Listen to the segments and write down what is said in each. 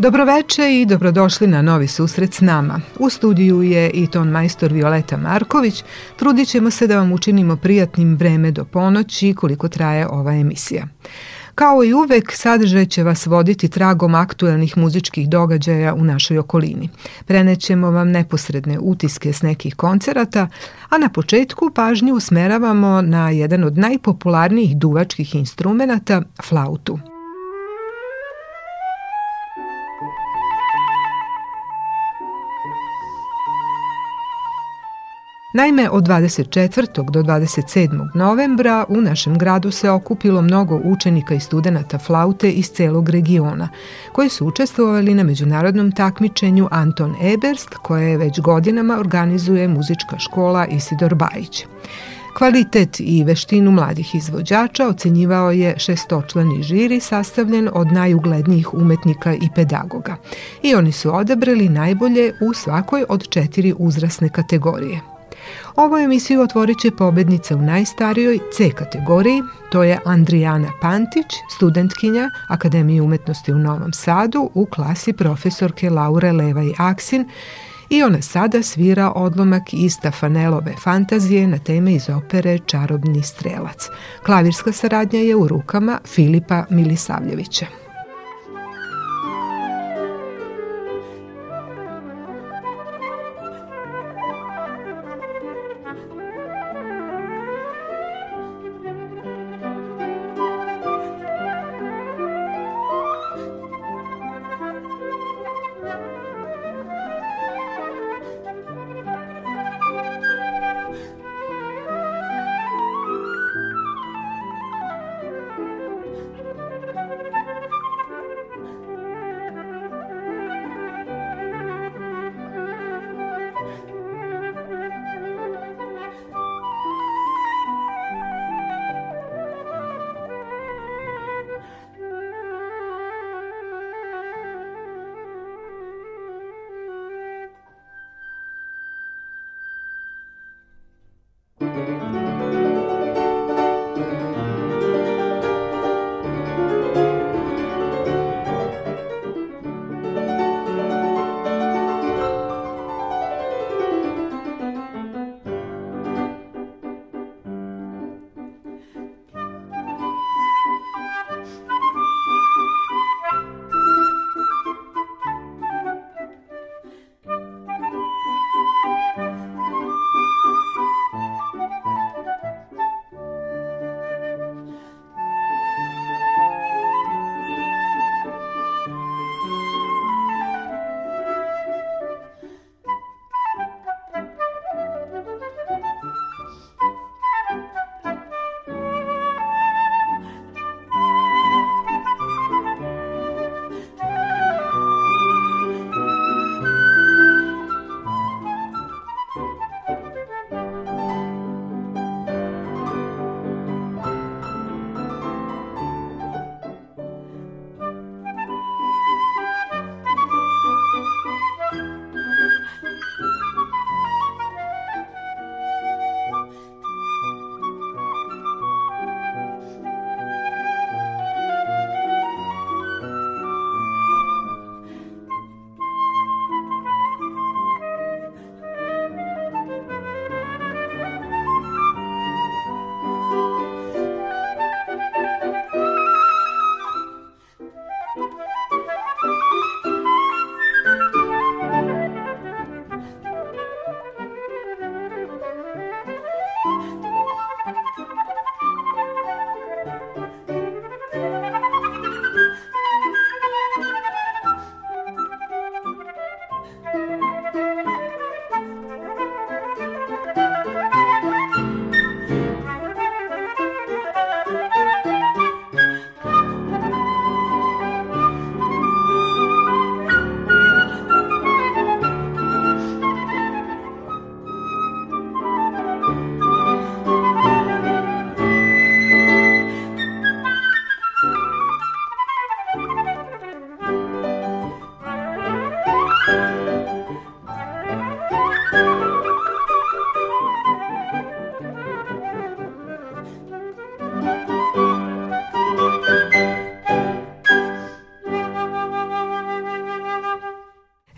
Dobroveče i dobrodošli na novi susret s nama. U studiju je i ton majstor Violeta Marković. Trudit ćemo se da vam učinimo prijatnim vreme do ponoći koliko traje ova emisija. Kao i uvek, sadržaj će vas voditi tragom aktuelnih muzičkih događaja u našoj okolini. Prenećemo vam neposredne utiske s nekih koncerata, a na početku pažnju usmeravamo na jedan od najpopularnijih duvačkih instrumenta, flautu. Naime, od 24. do 27. novembra u našem gradu se okupilo mnogo učenika i studenta flaute iz celog regiona, koji su učestvovali na međunarodnom takmičenju Anton Eberst, koje već godinama organizuje muzička škola Isidor Bajić. Kvalitet i veštinu mladih izvođača ocenjivao je šestočlani žiri sastavljen od najuglednijih umetnika i pedagoga. I oni su odabrali najbolje u svakoj od četiri uzrasne kategorije. Ovu emisiju otvorit će pobednica u najstarijoj C kategoriji, to je Andrijana Pantić, studentkinja Akademije umetnosti u Novom Sadu u klasi profesorke Laure Leva i Aksin i ona sada svira odlomak iz Tafanelove fantazije na teme iz opere Čarobni strelac. Klavirska saradnja je u rukama Filipa Milisavljevića.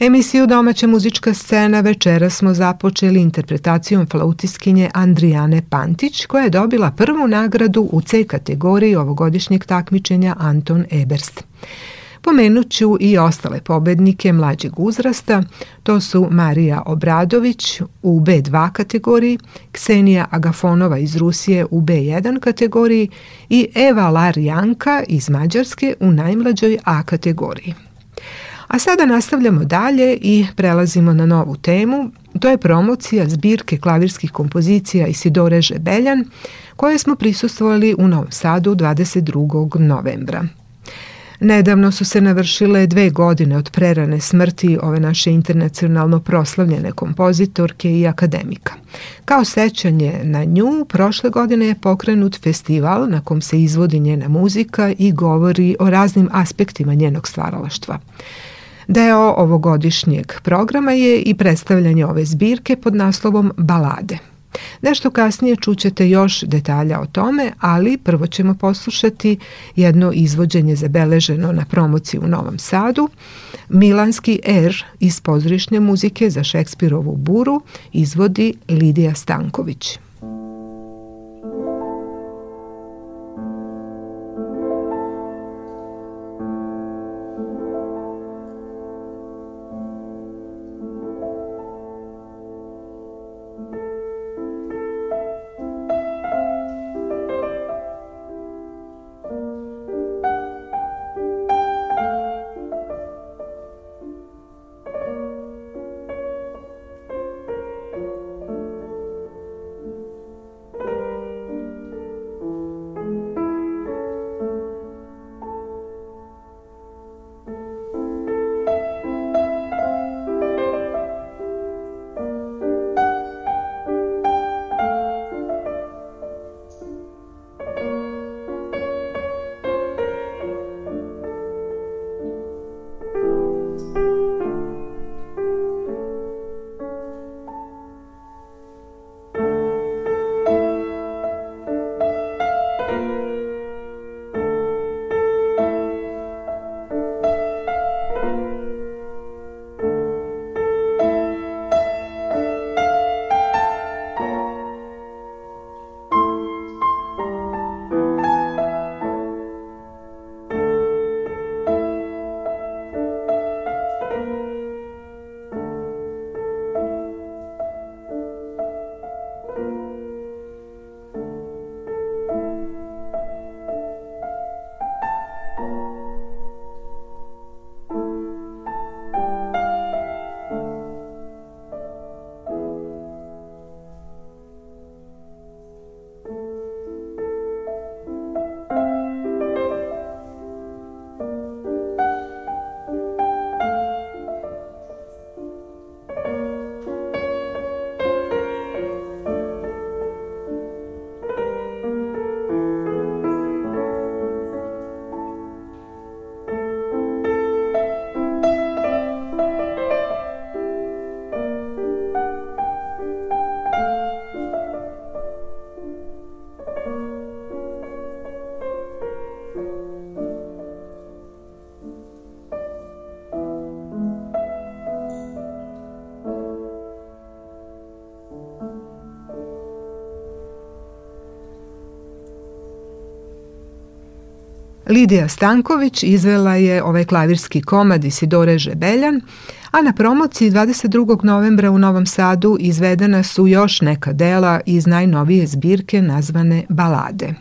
Emisiju Domaća muzička scena večera smo započeli interpretacijom flautiskinje Andrijane Pantić, koja je dobila prvu nagradu u C kategoriji ovogodišnjeg takmičenja Anton Eberst. Pomenuću i ostale pobednike mlađeg uzrasta, to su Marija Obradović u B2 kategoriji, Ksenija Agafonova iz Rusije u B1 kategoriji i Eva Larjanka iz Mađarske u najmlađoj A kategoriji. A sada nastavljamo dalje i prelazimo na novu temu. To je promocija zbirke klavirskih kompozicija Isidore Žebeljan, koje smo prisustvovali u Novom Sadu 22. novembra. Nedavno su se navršile dve godine od prerane smrti ove naše internacionalno proslavljene kompozitorke i akademika. Kao sećanje na nju, prošle godine je pokrenut festival na kom se izvodi njena muzika i govori o raznim aspektima njenog stvaralaštva. Deo ovogodišnjeg programa je i predstavljanje ove zbirke pod naslovom Balade. Nešto kasnije čućete još detalja o tome, ali prvo ćemo poslušati jedno izvođenje zabeleženo na promociji u Novom Sadu. Milanski R iz pozorišne muzike za Šekspirovu buru izvodi Lidija Stanković. Lidija Stanković izvela je ovaj klavirski komad Isidore Žebeljan, a na promociji 22. novembra u Novom Sadu izvedena su još neka dela iz najnovije zbirke nazvane Balade.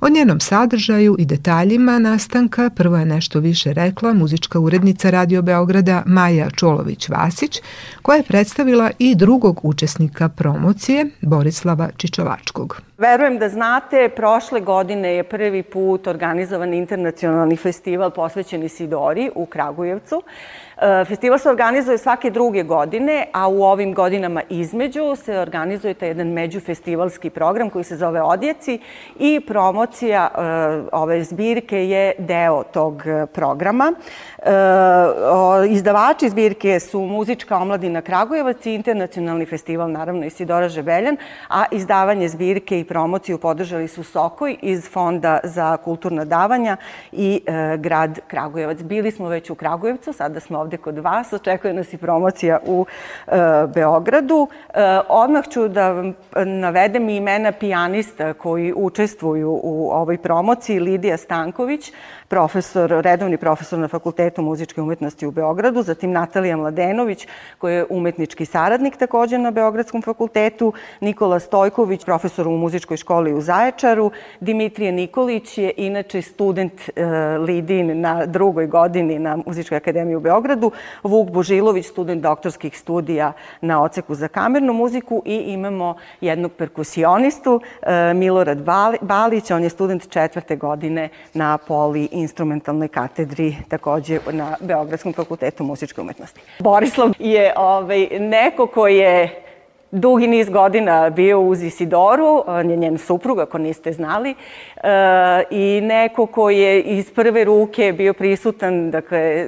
O njenom sadržaju i detaljima nastanka prvo je nešto više rekla muzička urednica Radio Beograda Maja Čolović-Vasić, koja je predstavila i drugog učesnika promocije, Borislava Čičovačkog. Verujem da znate, prošle godine je prvi put organizovan internacionalni festival posvećen Isidori u Kragujevcu. E, festival se organizuje svake druge godine, a u ovim godinama između se organizuje taj jedan međufestivalski program koji se zove Odjeci i promocija e, ove zbirke je deo tog programa. E, izdavači zbirke su Muzička omladina Kragujevac i Internacionalni festival, naravno Isidora Žebeljan, a izdavanje zbirke i promociju podržali su Sokoj iz Fonda za kulturna davanja i grad Kragujevac. Bili smo već u Kragujevcu, sada smo ovde kod vas, očekuje nas i promocija u e, Beogradu. E, odmah ću da vam navedem imena pijanista koji učestvuju u ovoj promociji. Lidija Stanković, profesor, redovni profesor na Fakultetu muzičke umetnosti u Beogradu, zatim Natalija Mladenović, koji je umetnički saradnik takođe na Beogradskom fakultetu, Nikola Stojković, profesor u muzičkoj školi u Zaječaru, Dimitrije Nikolić je inače student e, Lidin na drugoj godini na Muzičkoj akademiji u Beogradu, Vuk Božilović, student doktorskih studija na oceku za kamernu muziku. I imamo jednog perkusionistu, e, Milorad Balić, on je student četvrte godine na Poli instrumentalnoj katedri takođe na Beogradskom fakultetu muzičke umetnosti. Borislav je ovaj, neko ko je dugi niz godina bio uz Isidoru, on je njen suprug, ako niste znali, i neko ko je iz prve ruke bio prisutan, dakle,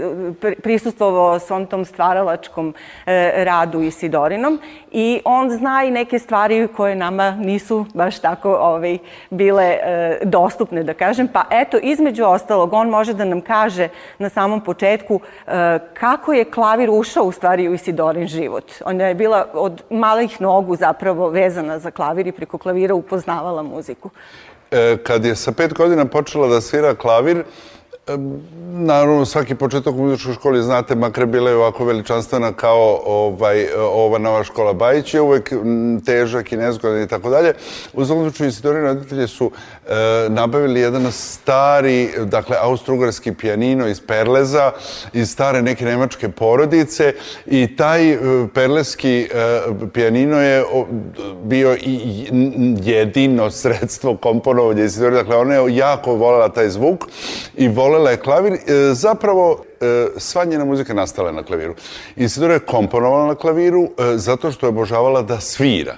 prisustvovao svom tom stvaralačkom e, radu Isidorinom i on zna i neke stvari koje nama nisu baš tako ovaj, bile e, dostupne, da kažem. Pa eto, između ostalog, on može da nam kaže na samom početku kako je klavir ušao u stvari u Isidorin život. Ona je bila od malih nogu zapravo vezana za klavir i preko klavira upoznavala muziku. E, kad je sa pet godina počela da svira klavir, Naravno, svaki početak u muzičkoj školi, znate, makar bila je ovako veličanstvena kao ovaj, ova nova škola Bajić, je uvek težak i nezgodan i tako dalje. U svakom slučaju, institutori roditelji su e, nabavili jedan stari, dakle, austro-ugarski pijanino iz Perleza, iz stare neke nemačke porodice i taj e, perleski e, pijanino je bio i jedino sredstvo komponovanja institutori. Dakle, ona je jako volela taj zvuk i volela volela je klavir. E, zapravo, e, sva njena muzika nastala na klaviru. Isidora je komponovala na klaviru e, zato što je obožavala da svira.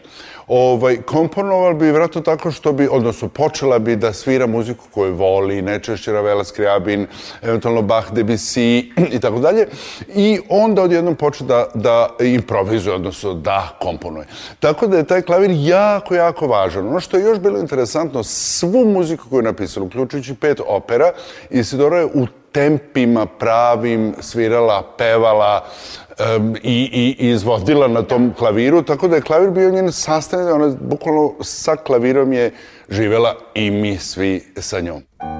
Ovaj, komponovala bi vratno tako što bi, odnosno počela bi da svira muziku koju voli, najčešće Ravela Skriabin, eventualno Bach, Debussy i tako dalje. I onda odjednom počne da, da improvizuje, odnosno da komponuje. Tako da je taj klavir jako, jako važan. Ono što je još bilo interesantno, svu muziku koju je napisala, uključujući pet opera, Isidora je u tempima pravim svirala, pevala, um, i, i, izvodila na tom klaviru, tako da je klavir bio njen sastavljen, ona bukvalno sa klavirom je živela i mi svi sa njom.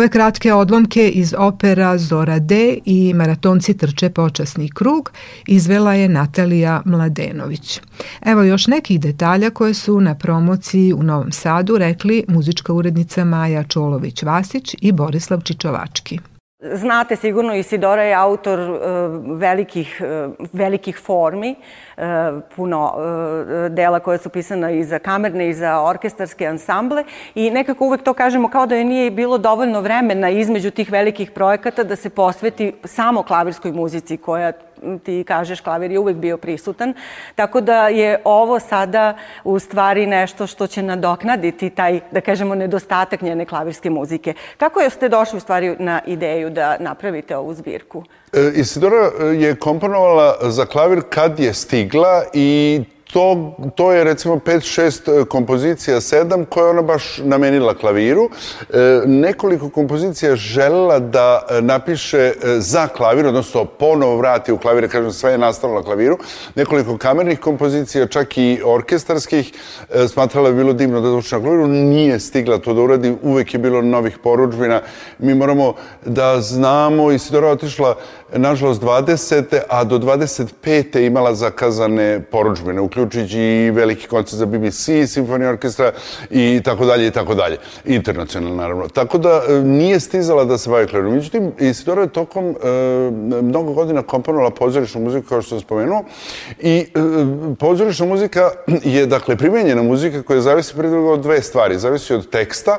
Ove kratke odlomke iz opera Zora D i Maratonci trče počasni krug izvela je Natalija Mladenović. Evo još nekih detalja koje su na promociji u Novom Sadu rekli muzička urednica Maja Čolović-Vasić i Borislav Čičovački. Znate sigurno Isidora je autor uh, velikih, uh, velikih formi, uh, puno dela koje su pisana i za kamerne i za orkestarske ansamble i nekako uvek to kažemo kao da je nije bilo dovoljno vremena između tih velikih projekata da se posveti samo klavirskoj muzici koja ti kažeš, klavir je uvek bio prisutan. Tako da je ovo sada u stvari nešto što će nadoknaditi taj, da kažemo, nedostatak njene klavirske muzike. Kako ste došli u stvari na ideju da napravite ovu zbirku? E, Isidora je komponovala za klavir kad je stigla i to, to je recimo 5-6 e, kompozicija, 7 koje ona baš namenila klaviru. E, nekoliko kompozicija želela da e, napiše e, za klavir, odnosno ponovo vrati u klavir, kažem sve je nastalo na klaviru. Nekoliko kamernih kompozicija, čak i orkestarskih, e, smatrala je bilo divno da zvuči na klaviru, nije stigla to da uradi, uvek je bilo novih poručbina. Mi moramo da znamo, Isidora otišla nažalost 20. a do 25. imala zakazane poručbine, uključujući i veliki koncert za BBC, simfonija orkestra i tako dalje i tako dalje. Internacionalno, naravno. Tako da e, nije stizala da se bavi klavirom. Međutim, Isidora je tokom e, mnogo godina komponovala pozorišnu muziku, kao što sam spomenuo, i e, pozorišna muzika je, dakle, primenjena muzika koja zavisi pre drugo od dve stvari. Zavisi od teksta,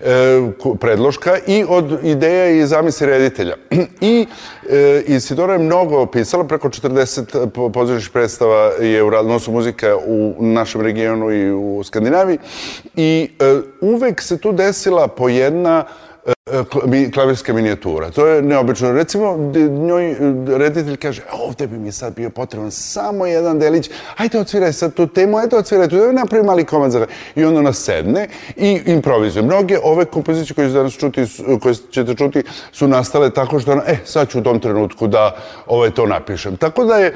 e, predloška i od ideja i zamisli reditelja. I e, Isidora je mnogo pisala, preko 40 pozorišnih predstava je u odnosu muzika u našem regionu i u Skandinaviji i e, uvek se tu desila po jedna klavirska minijatura. To je neobično. Recimo, njoj reditelj kaže, ovde bi mi sad bio potreban samo jedan delić, ajde odsviraj sad tu temu, ajde odsviraj tu, da napravi mali komad za I onda ona sedne i improvizuje. Mnoge ove kompozicije koje, danas čuti, koje ćete čuti su nastale tako što ona, e, sad ću u tom trenutku da ovaj, to napišem. Tako da je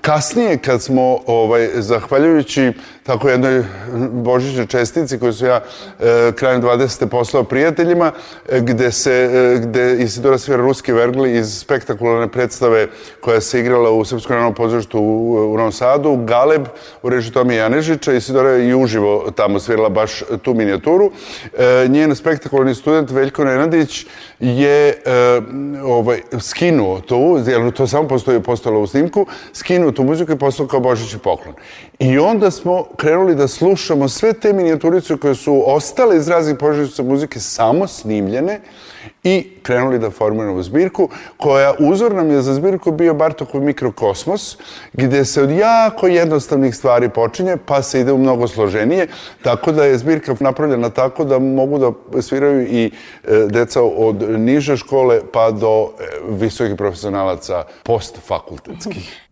kasnije kad smo, ovaj, zahvaljujući tako jednoj božićnoj čestici koju su ja e, krajem 20. poslao prijateljima, e, gde se, e, gde Isidora svira ruski vergli iz spektakularne predstave koja se igrala u Srpskom narodnom pozorištu u, u Novom Sadu, Galeb u režiji Tomija Janežića. Isidora je uživo tamo svirala baš tu minijaturu. E, njen spektakularni student Veljko Nenadić je e, ovaj, skinuo tu, jer to samo postoji, postojalo u snimku, skinuo tu muziku i poslao kao Božići poklon. I onda smo krenuli da slušamo sve te minijaturice koje su ostale iz raznih poživica muzike samo snimljene i krenuli da formiramo zbirku, koja uzor nam je za zbirku bio Bartokov mikrokosmos, gde se od jako jednostavnih stvari počinje, pa se ide u mnogo složenije, tako da je zbirka napravljena tako da mogu da sviraju i e, deca od niže škole pa do e, visokih profesionalaca postfakultetskih.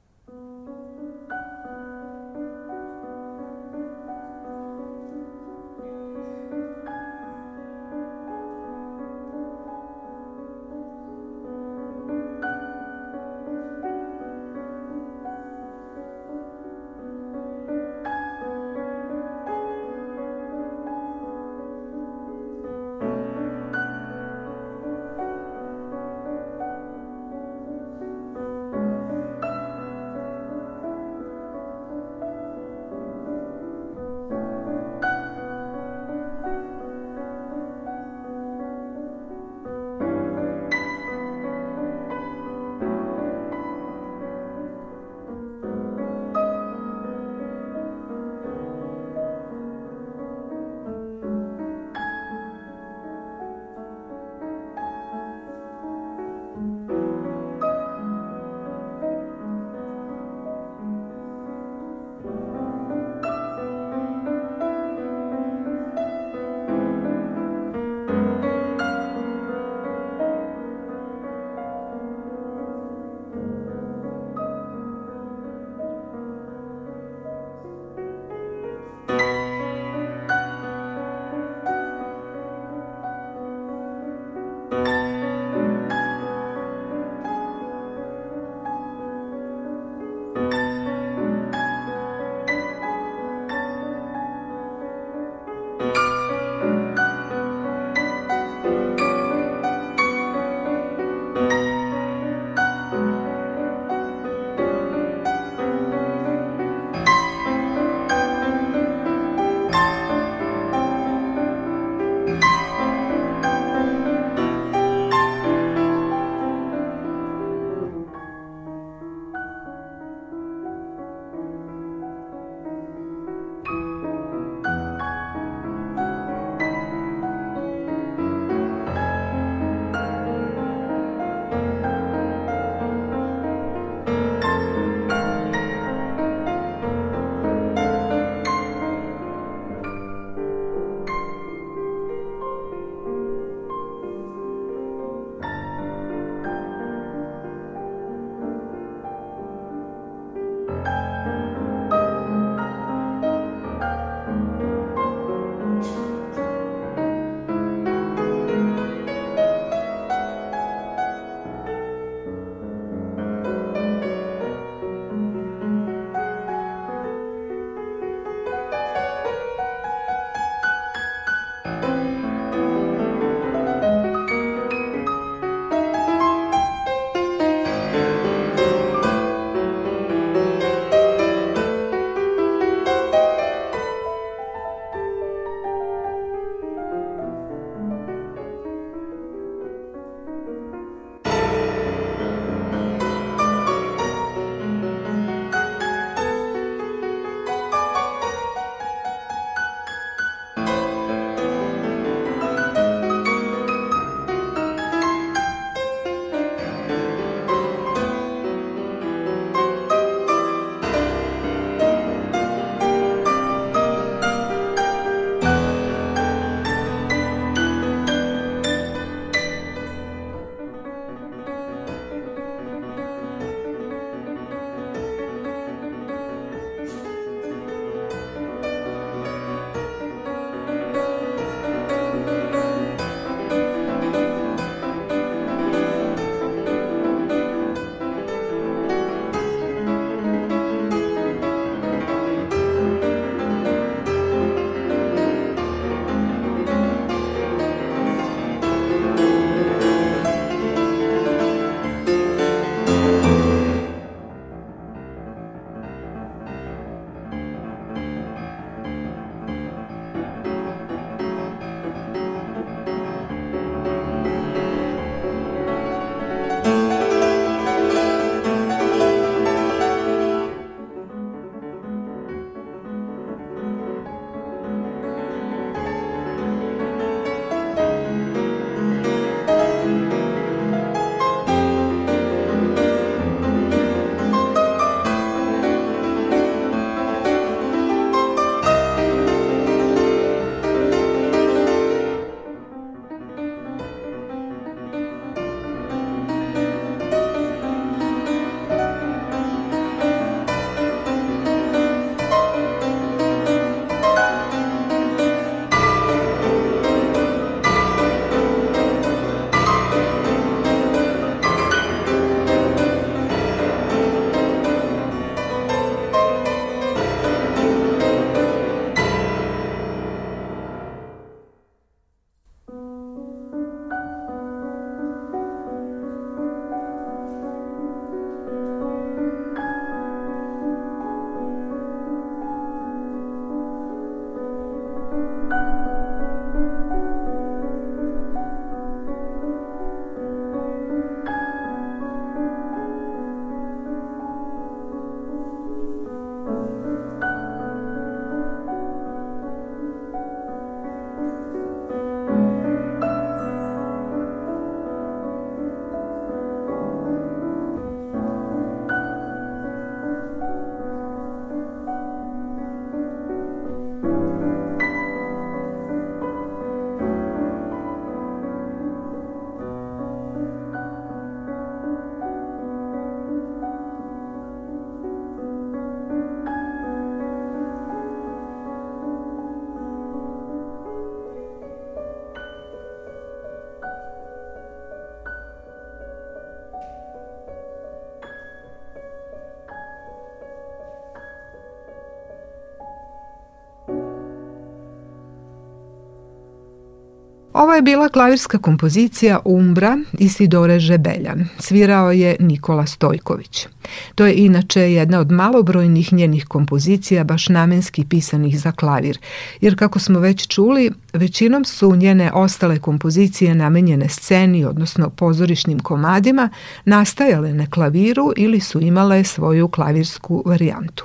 Je bila klavirska kompozicija Umbra Isidore Žebeljan. Svirao je Nikola Stojković. To je inače jedna od malobrojnih njenih kompozicija baš namenski pisanih za klavir, jer kako smo već čuli, većinom su njene ostale kompozicije namenjene sceni, odnosno pozorišnim komadima, nastajale na klaviru ili su imale svoju klavirsku varijantu.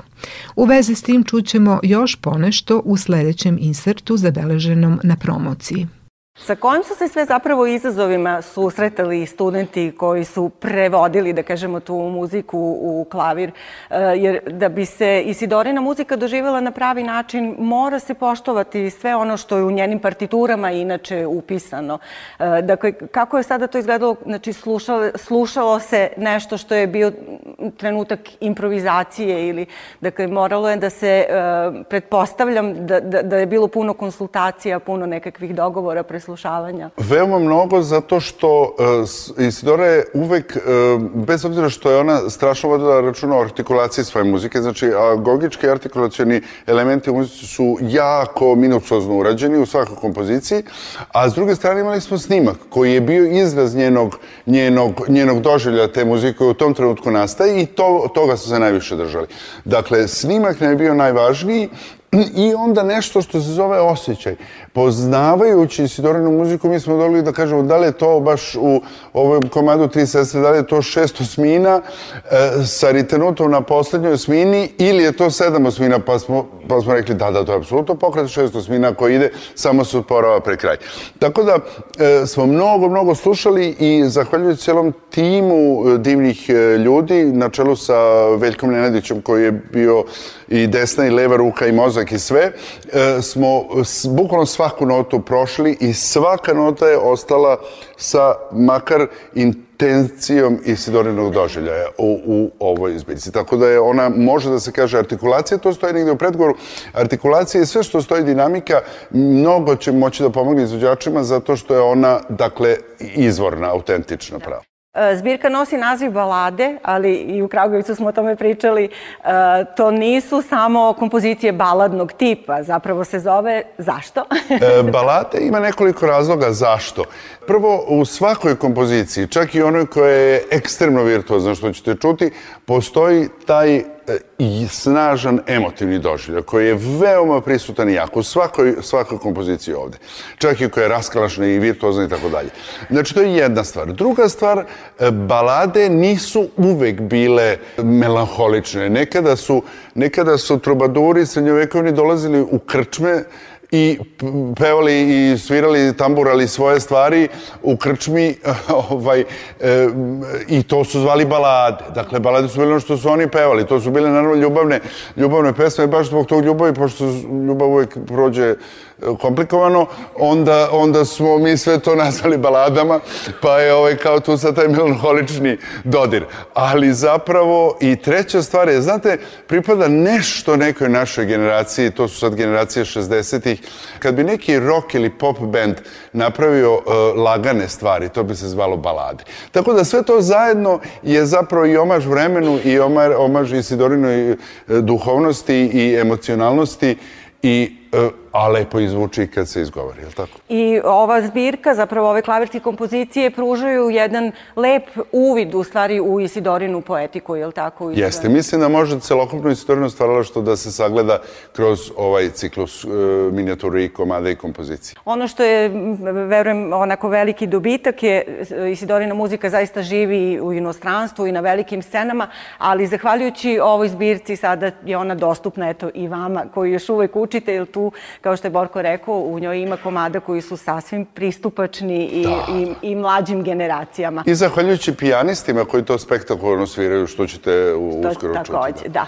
U vezi s tim čućemo još ponešto u sledećem insertu zabeleženom na promociji. Sa kojim su se sve zapravo izazovima susretali studenti koji su prevodili, da kažemo, tu muziku u klavir? E, jer da bi se Isidorina muzika doživjela na pravi način, mora se poštovati sve ono što je u njenim partiturama inače upisano. E, dakle, kako je sada to izgledalo? Znači, slušalo, slušalo se nešto što je bio trenutak improvizacije ili, dakle, moralo je da se, e, pretpostavljam, da, da, da je bilo puno konsultacija, puno nekakvih dogovora, pre slušavanja? Veoma mnogo zato što uh, Isidora je uvek, uh, bez obzira što je ona strašno vodila računa o artikulaciji svoje muzike, znači agogički artikulacioni elementi u muzici su jako minucozno urađeni u svakoj kompoziciji, a s druge strane imali smo snimak koji je bio izraz njenog, njenog, njenog doželja te muzike u tom trenutku nastaje i to, toga su se najviše držali. Dakle, snimak nam je bio najvažniji I onda nešto što se zove osjećaj. Poznavajući Isidorinu muziku, mi smo dobili da kažemo da li je to baš u ovom komadu Tri sestre, da li je to šest osmina e, sa ritenutom na poslednjoj osmini ili je to sedam osmina, pa smo, pa smo rekli da, da, to je apsolutno pokret šest osmina koji ide, samo se usporava pre kraj. Tako da e, smo mnogo, mnogo slušali i zahvaljujući celom timu e, divnih e, ljudi na čelu sa Veljkom Nenadićem koji je bio i desna i leva ruka i mozak i sve, e, smo bukvalno svaku notu prošli i svaka nota je ostala sa makar intencijom Isidorinog doželjaja u, u ovoj izbiljci. Tako da je ona, može da se kaže artikulacija, to stoji negde u predgoru. Artikulacija i sve što stoji dinamika, mnogo će moći da pomogne izvođačima zato što je ona, dakle, izvorna, autentična prava. E, zbirka nosi naziv balade, ali i u Kragovicu smo o tome pričali. E, to nisu samo kompozicije baladnog tipa, zapravo se zove zašto? E, balade ima nekoliko razloga zašto. Prvo, u svakoj kompoziciji, čak i onoj koja je ekstremno virtuozna, što ćete čuti, postoji taj i snažan emotivni doživljaj koji je veoma prisutan i jak u svakoj, svakoj kompoziciji ovde. Čak i koja je raskalašna i virtuozna i tako dalje. Znači, to je jedna stvar. Druga stvar, e, balade nisu uvek bile melanholične. Nekada su, nekada su trubaduri srednjovekovni dolazili u krčme i pevali i svirali, tamburali svoje stvari u krčmi ovaj, e, i to su zvali balade. Dakle, balade su bile ono što su oni pevali. To su bile naravno ljubavne, ljubavne pesme, baš zbog tog ljubavi, pošto ljubav uvek prođe komplikovano, onda, onda smo mi sve to nazvali baladama, pa je ovaj, kao tu sad taj melanholični dodir. Ali zapravo i treća stvar je, znate, pripada nešto nekoj našoj generaciji, to su sad generacije 60-ih, kad bi neki rock ili pop band napravio uh, lagane stvari, to bi se zvalo balade. Tako da sve to zajedno je zapravo i omaž vremenu i omaž, omaž Isidorinoj e, duhovnosti i emocionalnosti i E, a lepo izvuči kad se izgovori, je li tako? I ova zbirka, zapravo ove klavirske kompozicije pružaju jedan lep uvid u stvari u Isidorinu poetiku, je li tako? Jeste, mislim da može celokupno Isidorino stvaralaštvo da se sagleda kroz ovaj ciklus uh, minijaturi i komada i kompozicije. Ono što je, verujem, onako veliki dobitak je Isidorina muzika zaista živi u inostranstvu i na velikim scenama, ali zahvaljujući ovoj zbirci sada je ona dostupna eto i vama koji još uvek učite, jer tu, kao što je Borko rekao, u njoj ima komada koji su sasvim pristupačni i, da. i, i mlađim generacijama. I zahvaljujući pijanistima koji to spektakularno sviraju, što ćete uskoro čuti. Takođe, da.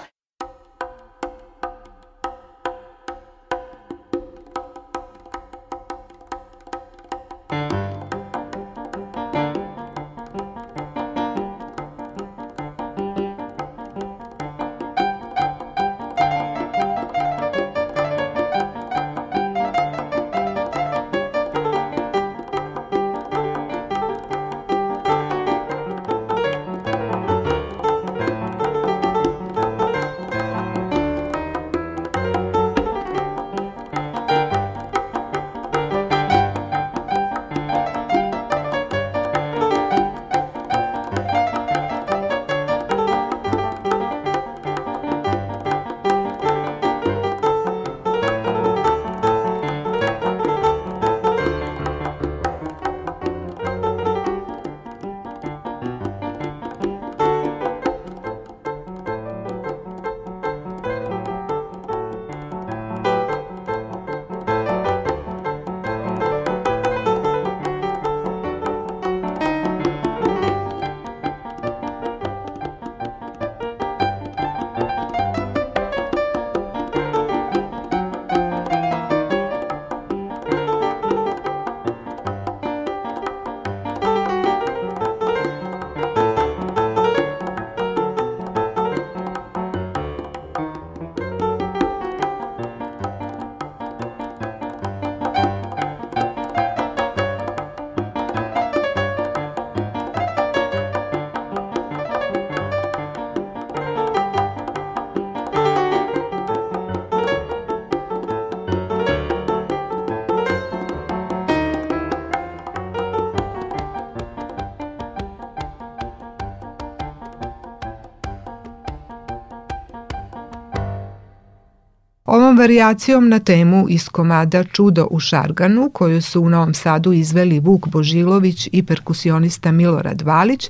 Ovom varijacijom na temu iz komada Čudo u Šarganu, koju su u Novom Sadu izveli Vuk Božilović i perkusionista Milorad Valić,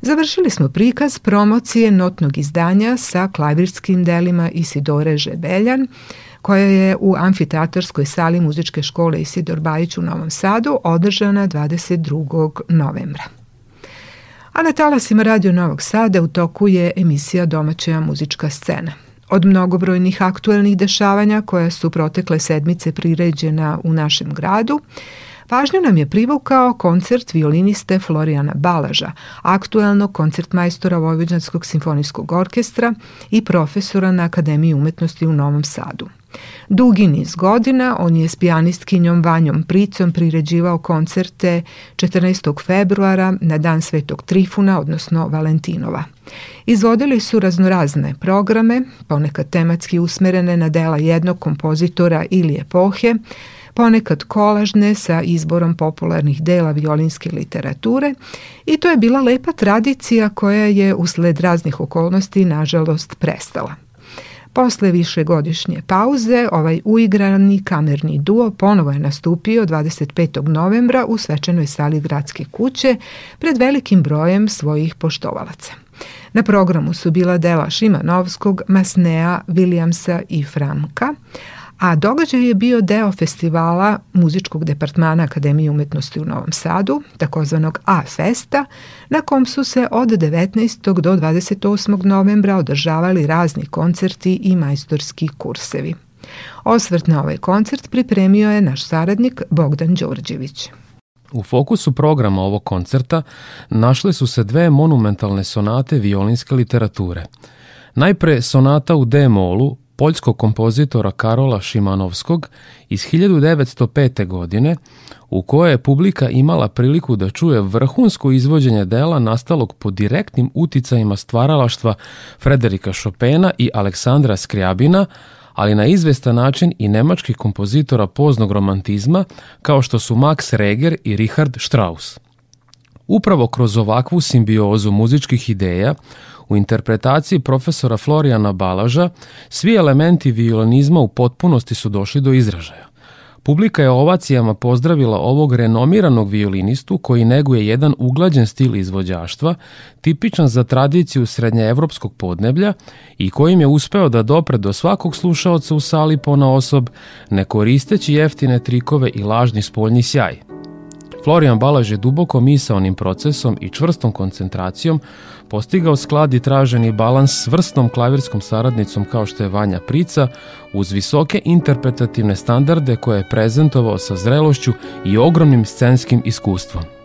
završili smo prikaz promocije notnog izdanja sa klavirskim delima Isidore Žebeljan, koja je u amfiteatorskoj sali muzičke škole Isidor Bajić u Novom Sadu održana 22. novembra. A na talasima Radio Novog Sada u toku je emisija Domaća muzička scena. Od mnogobrojnih aktuelnih dešavanja koja su protekle sedmice priređena u našem gradu, Pažnju nam je privukao koncert violiniste Florijana Balaža, aktuelnog koncertmajstora Vojvođanskog simfonijskog orkestra i profesora na Akademiji umetnosti u Novom Sadu. Dugi niz godina on je s pijanistkinjom Vanjom Pricom priređivao koncerte 14. februara na dan Svetog Trifuna, odnosno Valentinova. Izvodili su raznorazne programe, ponekad tematski usmerene na dela jednog kompozitora ili epohe, ponekad kolažne sa izborom popularnih dela violinske literature i to je bila lepa tradicija koja je usled raznih okolnosti nažalost prestala. Posle višegodišnje pauze, ovaj uigrani kamerni duo ponovo je nastupio 25. novembra u svečanoj sali gradske kuće pred velikim brojem svojih poštovalaca. Na programu su bila dela Šimanovskog, Masnea, Williamsa i Framka, a događaj je bio deo festivala muzičkog departmana Akademije umetnosti u Novom Sadu, takozvanog A-festa, na kom su se od 19. do 28. novembra održavali razni koncerti i majstorski kursevi. Osvrt na ovaj koncert pripremio je naš saradnik Bogdan Đorđević. U fokusu programa ovog koncerta našle su se dve monumentalne sonate violinske literature. Najpre sonata u D-molu poljskog kompozitora Karola Šimanovskog iz 1905. godine, u kojoj je publika imala priliku da čuje vrhunsko izvođenje dela nastalog pod direktnim uticajima stvaralaštva Frederika Chopina i Aleksandra Skrijabina, ali na izvestan način i nemačkih kompozitora poznog romantizma kao što su Max Reger i Richard Strauss. Upravo kroz ovakvu simbiozu muzičkih ideja u interpretaciji profesora Florijana Balaža svi elementi violonizma u potpunosti su došli do izražaja. Publika je ovacijama pozdravila ovog renomiranog violinistu koji neguje jedan uglađen stil izvođaštva, tipičan za tradiciju srednjeevropskog podneblja i kojim je uspeo da dopre do svakog slušaoca u sali pona osob, ne koristeći jeftine trikove i lažni spoljni sjaj. Florian Balaž je duboko misaonim procesom i čvrstom koncentracijom postigao sklad i traženi balans s vrsnom klavirskom saradnicom kao što je Vanja Prica, uz visoke interpretativne standarde koje je prezentovao sa zrelošću i ogromnim scenskim iskustvom.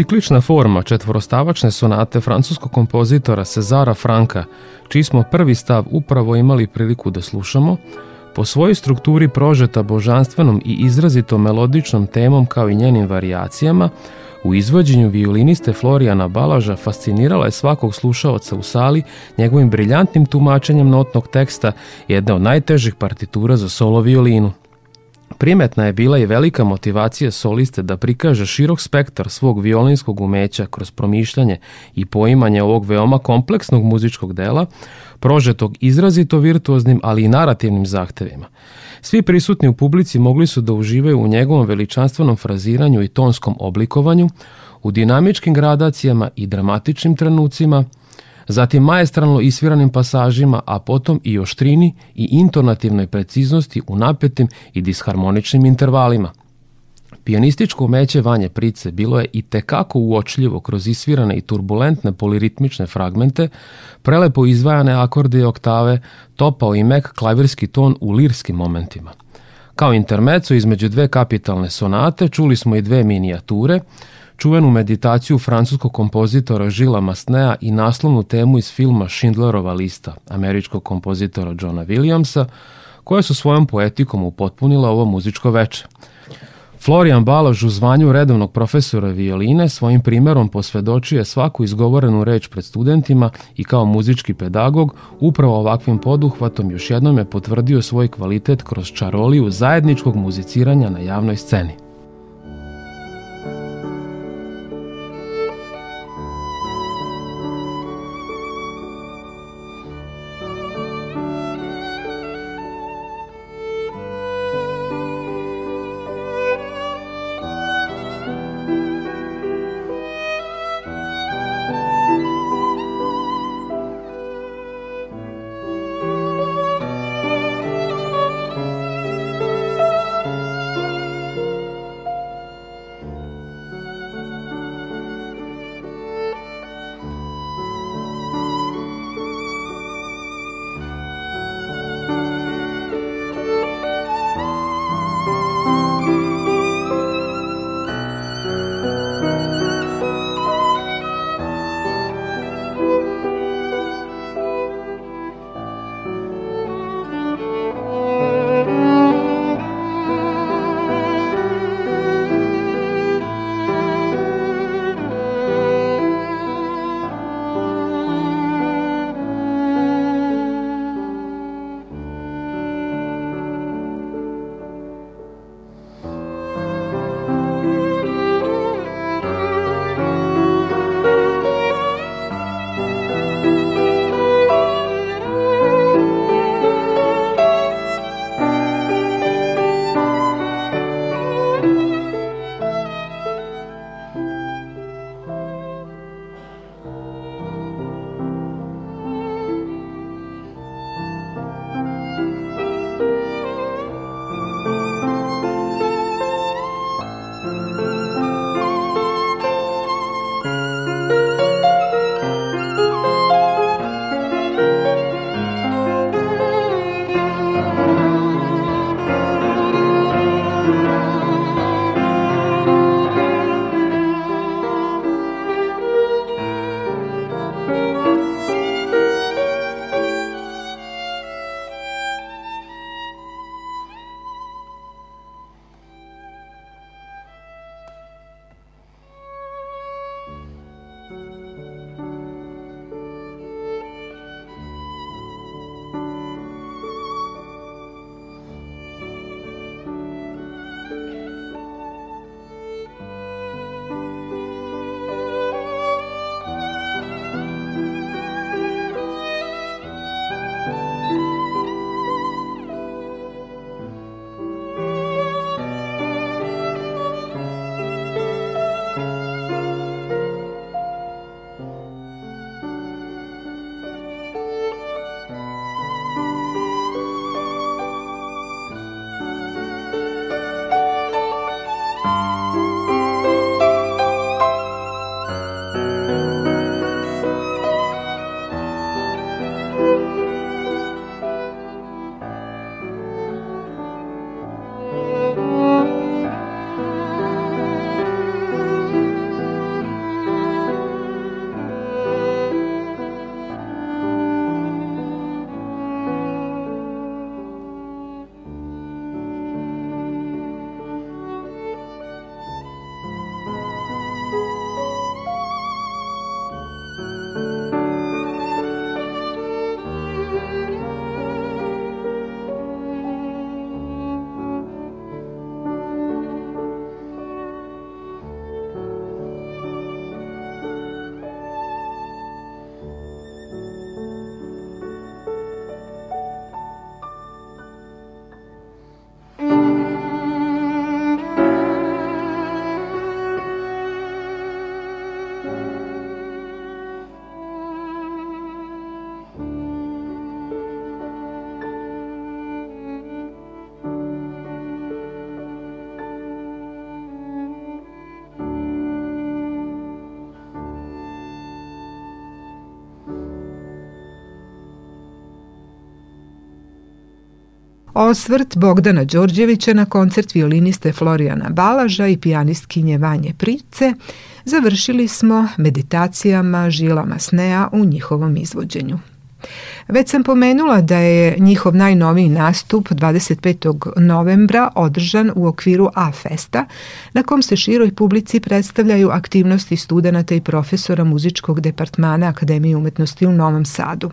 Ciklična forma četvorostavačne sonate francuskog kompozitora Cezara Franka, čiji smo prvi stav upravo imali priliku da slušamo, po svojoj strukturi prožeta božanstvenom i izrazito melodičnom temom kao i njenim varijacijama, u izvođenju violiniste Florijana Balaža fascinirala je svakog slušaoca u sali njegovim briljantnim tumačenjem notnog teksta jedne od najtežih partitura za solo violinu. Primetna je bila i velika motivacija soliste da prikaže širok spektar svog violinskog umeća kroz promišljanje i poimanje ovog veoma kompleksnog muzičkog dela, prožetog izrazito virtuoznim, ali i narativnim zahtevima. Svi prisutni u publici mogli su da uživaju u njegovom veličanstvenom fraziranju i tonskom oblikovanju, u dinamičkim gradacijama i dramatičnim trenucima, zatim majestralno isviranim pasažima, a potom i oštrini i intonativnoj preciznosti u napetim i disharmoničnim intervalima. Pijanističko umeće Vanje Price bilo je i tekako uočljivo kroz isvirane i turbulentne poliritmične fragmente, prelepo izvajane akorde i oktave, topao i mek klavirski ton u lirskim momentima. Kao intermeco između dve kapitalne sonate čuli smo i dve minijature, čuvenu meditaciju francuskog kompozitora Žila Masnea i naslovnu temu iz filma Schindlerova lista američkog kompozitora Johna Williamsa, koje su svojom poetikom upotpunila ovo muzičko veče. Florian Balož u zvanju redovnog profesora violine svojim primerom posvedočuje svaku izgovorenu reč pred studentima i kao muzički pedagog upravo ovakvim poduhvatom još jednom je potvrdio svoj kvalitet kroz čaroliju zajedničkog muziciranja na javnoj sceni. Osvrt Bogdana Đorđevića na koncert violiniste Florijana Balaža i pijanistkinje Vanje Price završili smo meditacijama žilama snea u njihovom izvođenju. Već sam pomenula da je njihov najnoviji nastup 25. novembra održan u okviru A-festa, na kom se široj publici predstavljaju aktivnosti studenta i profesora muzičkog departmana Akademije umetnosti u Novom Sadu.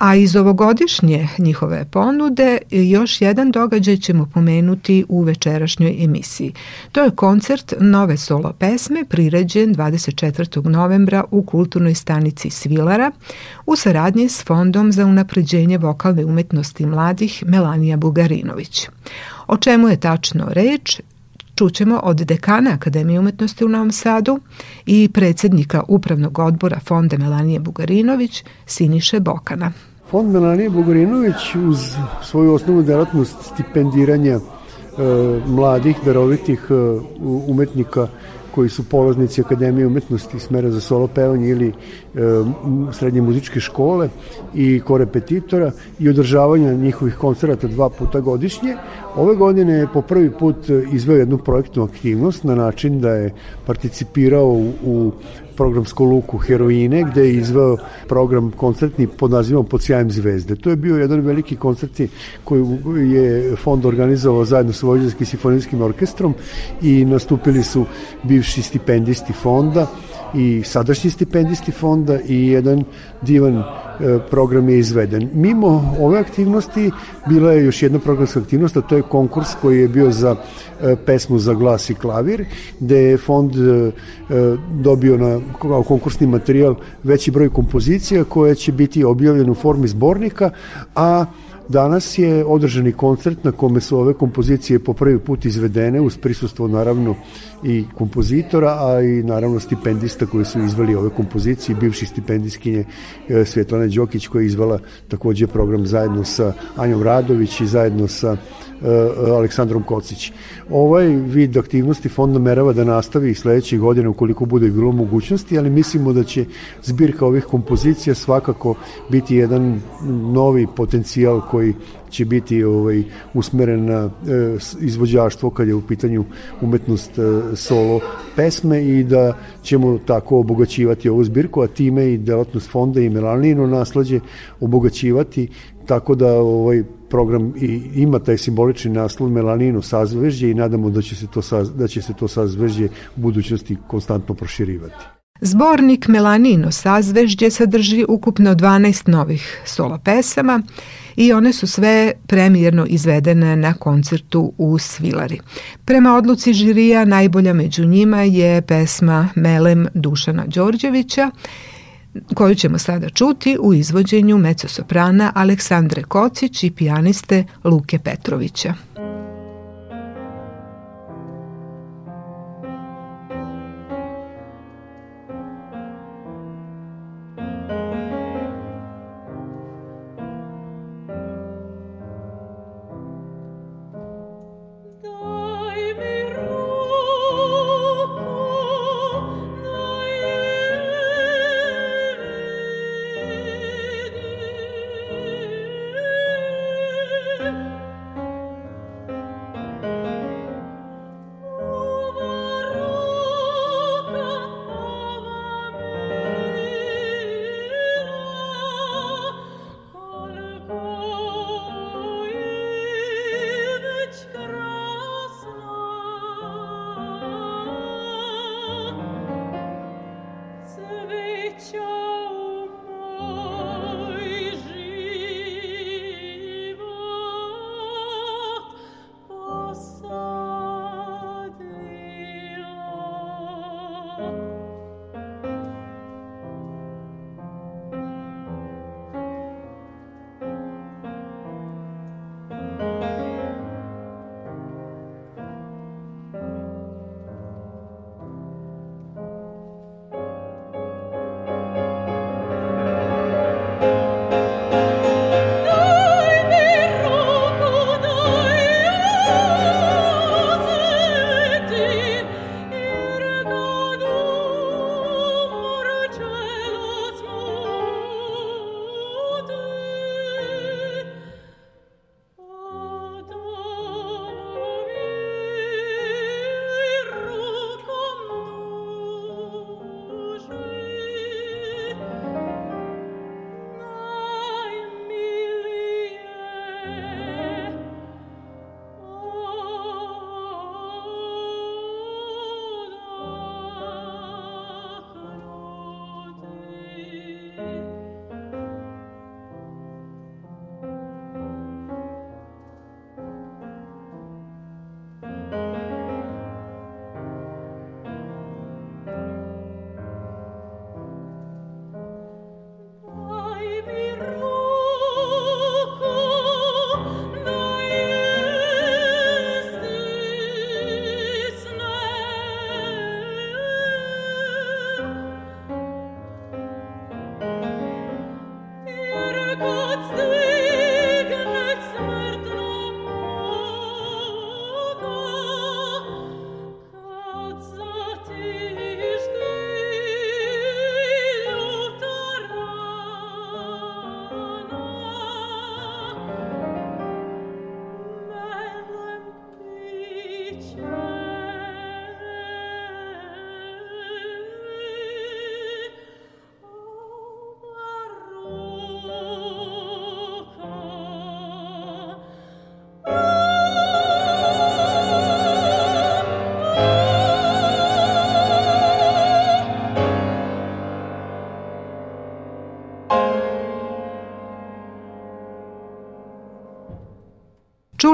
A iz ovogodišnje njihove ponude još jedan događaj ćemo pomenuti u večerašnjoj emisiji. To je koncert nove solo pesme priređen 24. novembra u kulturnoj stanici Svilara u saradnji s Fondom za unapređenje vokalne umetnosti mladih Melanija Bugarinović. O čemu je tačno reč, čućemo od dekana Akademije umetnosti u Novom Sadu i predsednika Upravnog odbora Fonda Melanije Bugarinović Siniše Bokana. Fond Melanije Bogorinović uz svoju osnovnu delatnost stipendiranja e, mladih, darovitih e, umetnika koji su polaznici Akademije umetnosti smera za solo pevanje ili e, srednje muzičke škole i korepetitora i održavanja njihovih koncerata dva puta godišnje. Ove godine je po prvi put izveo jednu projektnu aktivnost na način da je participirao u, u programsku luku Heroine, gde je izveo program koncertni pod nazivom Pod sjajem zvezde. To je bio jedan veliki koncert koji je fond organizovao zajedno sa Vojvođanskim simfonijskim orkestrom i nastupili su bivši stipendisti fonda i sadašnji stipendisti fonda i jedan divan E, program je izveden. Mimo ove aktivnosti bila je još jedna programska aktivnost, a to je konkurs koji je bio za e, pesmu za glas i klavir, gde je fond e, dobio na, kao konkursni materijal veći broj kompozicija koje će biti objavljene u formi zbornika, a Danas je održani koncert na kome su ove kompozicije po prvi put izvedene uz prisustvo naravno i kompozitora, a i naravno stipendista koji su izveli ove kompozicije, bivši stipendiskinje e, Svetlana Đokić koja je izvala takođe program zajedno sa Anjom Radović i zajedno sa Aleksandrom Kocić. Ovaj vid aktivnosti fond namerava da nastavi i sledećih godina ukoliko bude bilo mogućnosti, ali mislimo da će zbirka ovih kompozicija svakako biti jedan novi potencijal koji će biti ovaj usmeren na e, izvođaštvo kad je u pitanju umetnost e, solo pesme i da ćemo tako obogaćivati ovu zbirku, a time i delatnost fonda i Melanino naslađe obogaćivati tako da ovaj program i ima taj simbolični naslov Melanino sazvežđe i nadamo da će se to saz, da će se to sazvežđe u budućnosti konstantno proširivati. Zbornik Melanino sazvežđe sadrži ukupno 12 novih solo pesama i one su sve premijerno izvedene na koncertu u Svilari. Prema odluci žirija najbolja među njima je pesma Melem Dušana Đorđevića koju ćemo sada čuti u izvođenju mecosoprana Aleksandre Kocić i pijaniste Luke Petrovića.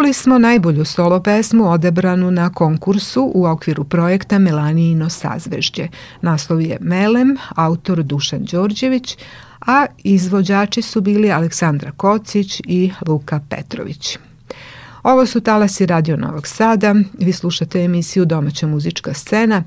Čuli smo najbolju solo pesmu odebranu na konkursu u okviru projekta Melanijino sazvežđe. Naslov je Melem, autor Dušan Đorđević, a izvođači su bili Aleksandra Kocić i Luka Petrović. Ovo su talasi Radio Novog Sada, vi slušate emisiju Domaća muzička scena.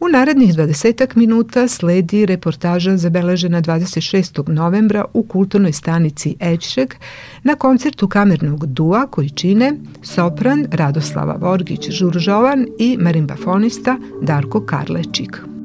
U narednih 20 minuta sledi reportaža zabeležena 26. novembra u kulturnoj stanici Ećšeg na koncertu kamernog dua koji čine sopran Radoslava Vorgić-Žuržovan i marimbafonista Darko Karlečik.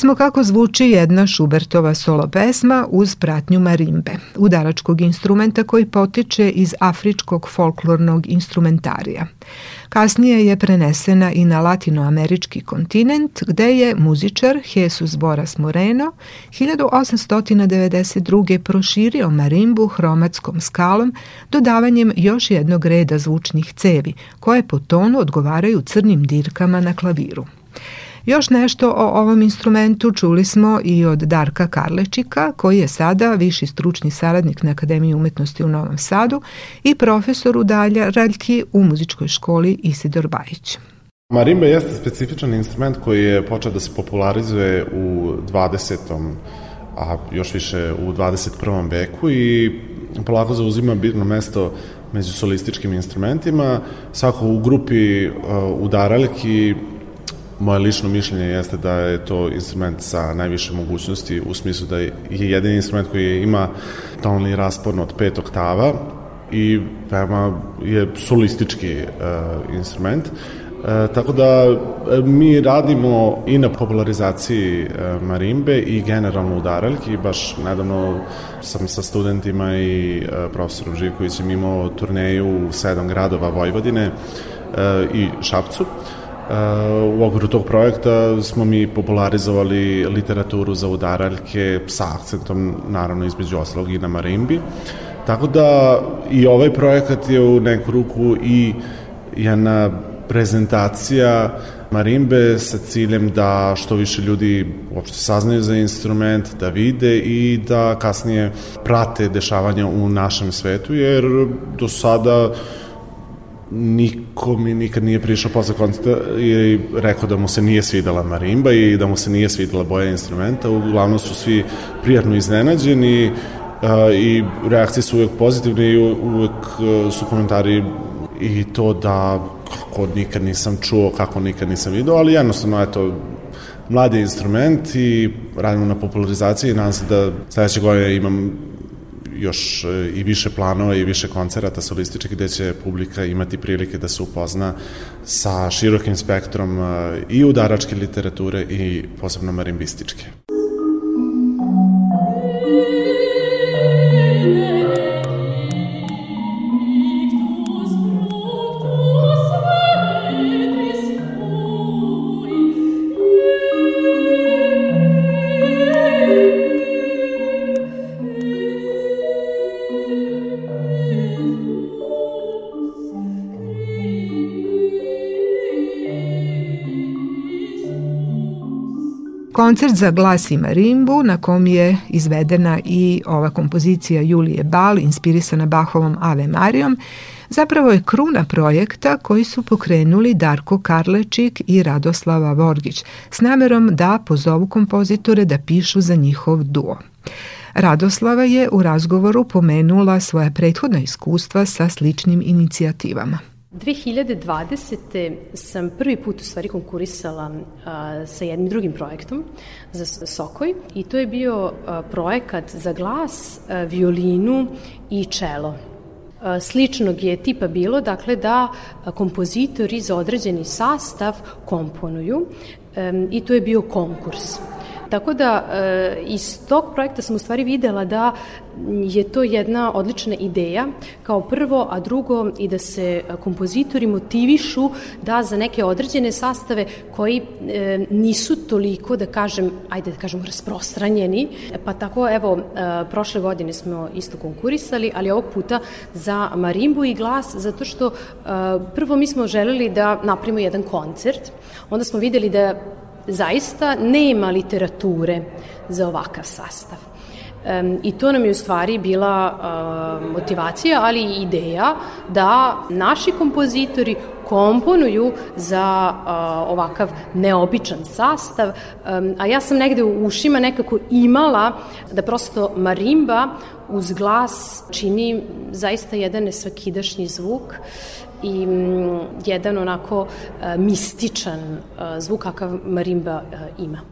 Smo kako zvuči jedna Šubertova solo pesma uz pratnju marimbe, udaračkog instrumenta koji potiče iz afričkog folklornog instrumentarija. Kasnije je prenesena i na latinoamerički kontinent, gde je muzičar Jesus Boras Moreno 1892. proširio marimbu hromatskom skalom dodavanjem još jednog reda zvučnih cevi, koje po tonu odgovaraju crnim dirkama na klaviru. Još nešto o ovom instrumentu čuli smo i od Darka Karlečika, koji je sada viši stručni saradnik na Akademiji umetnosti u Novom Sadu i profesor dalja Raljki u muzičkoj školi Isidor Bajić. Marimba jeste specifičan instrument koji je počeo da se popularizuje u 20. a još više u 21. veku i polako zauzima bitno mesto među solističkim instrumentima. Svako u grupi uh, udaraljki Moje lično mišljenje jeste da je to instrument sa najviše mogućnosti u smislu da je jedini instrument koji ima tonalni raspon od pet oktava i veoma je solistički uh, instrument. E, tako da e, mi radimo i na popularizaciji e, marimbe i generalno udaraljki. Baš nedavno sam sa studentima i e, profesorom Živkovićem imao turneju u sedam gradova Vojvodine i Šapcu. U okviru tog projekta smo mi popularizovali literaturu za udaraljke sa akcentom, naravno, između oslog i na marimbi. Tako da i ovaj projekat je u neku ruku i jedna prezentacija marimbe sa ciljem da što više ljudi uopšte saznaju za instrument, da vide i da kasnije prate dešavanja u našem svetu, jer do sada niko mi nikad nije prišao posle koncerta i rekao da mu se nije svidela marimba i da mu se nije svidela boja instrumenta. Uglavnom su svi prijatno iznenađeni i reakcije su uvek pozitivne i uvek su komentari i to da kako nikad nisam čuo, kako nikad nisam video, ali jednostavno eto mladi instrument i radimo na popularizaciji i nadam se da sledeće godine imam još e, i više planova i više koncerata solističkih gde će publika imati prilike da se upozna sa širokim spektrom e, i udaračke literature i posebno marimbističke. Koncert za glas i marimbu na kom je izvedena i ova kompozicija Julije Bal inspirisana Bahovom Ave Marijom zapravo je kruna projekta koji su pokrenuli Darko Karlečik i Radoslava Vorgić s namerom da pozovu kompozitore da pišu za njihov duo. Radoslava je u razgovoru pomenula svoja prethodna iskustva sa sličnim inicijativama. 2020. sam prvi put u stvari konkurisala a, sa jednim drugim projektom za Sokoj i to je bio a, projekat za glas, a, violinu i čelo. A, sličnog je tipa bilo, dakle, da kompozitori za određeni sastav komponuju a, i to je bio konkurs. Tako da e, iz tog projekta sam u stvari videla da je to jedna odlična ideja kao prvo, a drugo i da se kompozitori motivišu da za neke određene sastave koji e, nisu toliko, da kažem, ajde da kažem, rasprostranjeni, pa tako evo, e, prošle godine smo isto konkurisali, ali ovog puta za marimbu i glas, zato što e, prvo mi smo želeli da napravimo jedan koncert, onda smo videli da zaista nema literature za ovakav sastav. I to nam je u stvari bila motivacija, ali i ideja da naši kompozitori komponuju za uh, ovakav neobičan sastav, a ja sam negde u ušima nekako imala da prosto marimba uz glas čini zaista jedan nesvakidašnji zvuk i mm, jedan onako e, mističan e, zvuk kakav marimba e, ima.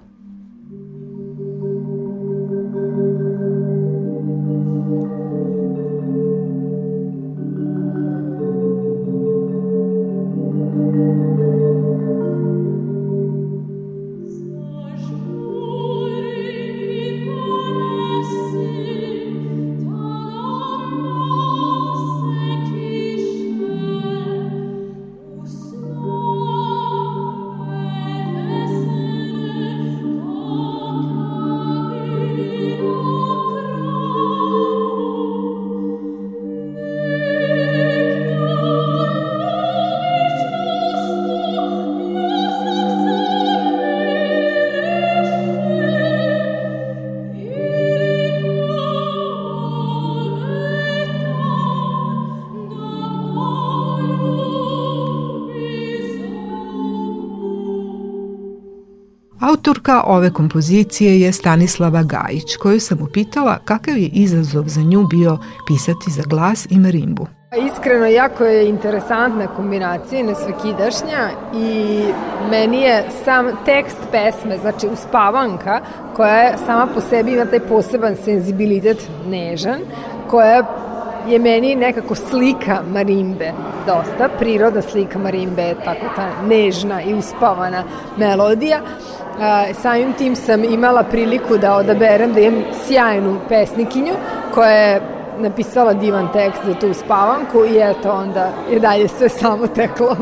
Autorka ove kompozicije je Stanislava Gajić, koju sam upitala kakav je izazov za nju bio pisati za glas i marimbu. Iskreno, jako je interesantna kombinacija, nesvakidašnja i meni je sam tekst pesme, znači uspavanka, koja je sama po sebi ima taj poseban senzibilitet nežan, koja je meni nekako slika marimbe dosta, prirodna slika marimbe je tako ta nežna i uspavana melodija, samim tim sam imala priliku da odaberem da imam sjajnu pesnikinju koja je napisala divan tekst za tu spavanku i eto onda je dalje sve samo teklo.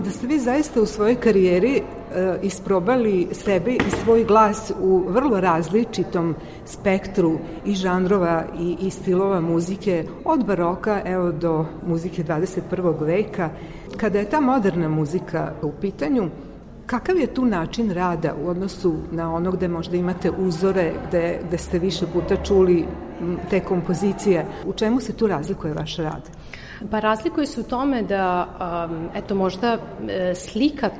Bih da ste vi zaista u svojoj karijeri e, isprobali sebe i svoj glas u vrlo različitom spektru i žanrova i, i stilova muzike, od baroka evo do muzike 21. veka. Kada je ta moderna muzika u pitanju, Kakav je tu način rada u odnosu na ono gde možda imate uzore, gde, gde ste više puta čuli te kompozicije? U čemu se tu razlikuje vaš rad? Pa razlikuje se u tome da, um, eto, možda e, slika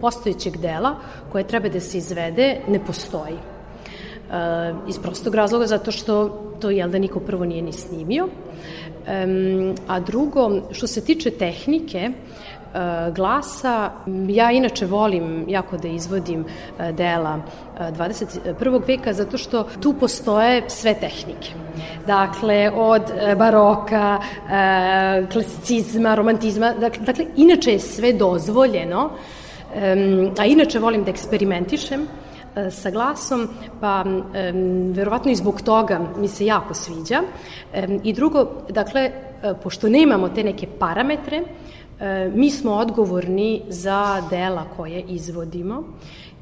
postojećeg dela koje treba da se izvede ne postoji. E, iz prostog razloga zato što to jel da niko prvo nije ni snimio. A drugo, što se tiče tehnike, E, glasa. Ja inače volim jako da izvodim e, dela 21. E, veka zato što tu postoje sve tehnike. Dakle, od baroka, klasicizma, romantizma, dakle, inače je sve dozvoljeno, a inače volim da eksperimentišem sa glasom, pa verovatno i zbog toga mi se jako sviđa. I drugo, dakle, pošto nemamo te neke parametre, E, mi smo odgovorni za dela koje izvodimo